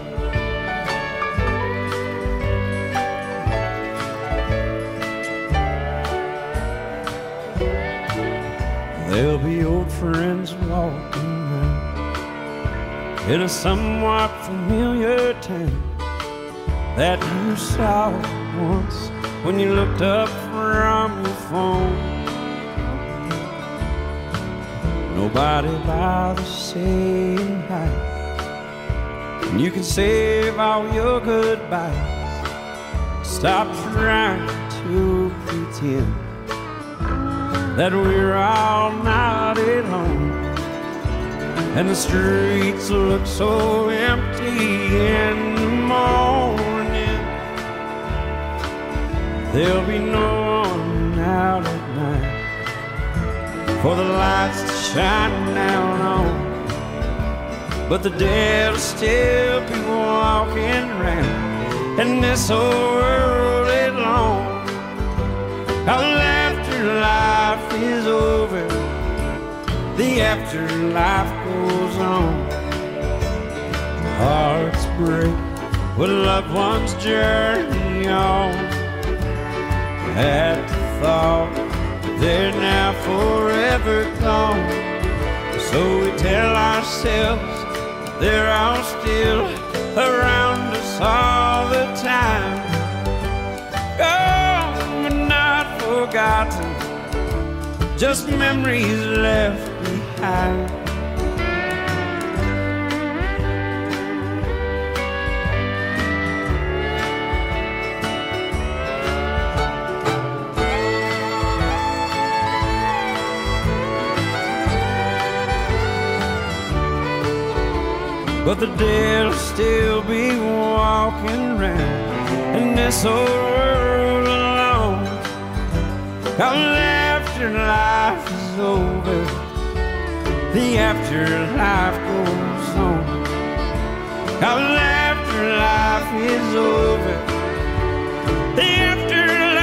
There'll be old friends walking around in a somewhat familiar town that you saw once when you looked up from your phone. Nobody bothers saying hi. And you can save all your goodbyes. Stop trying to pretend that we're all not at home. And the streets look so empty in the morning. There'll be no one out at night for the lights to shine down on. But the dead'll still be walking around, and this whole world is long. Is over, the afterlife goes on. Hearts break when loved ones journey on. At the thought they're now forever gone. So we tell ourselves they're all still around us all the time. Oh, gone but not forgotten, just memories left behind. But the dead'll still be walking round in this old world alone. Afterlife is over, the afterlife goes on. How afterlife is over, the afterlife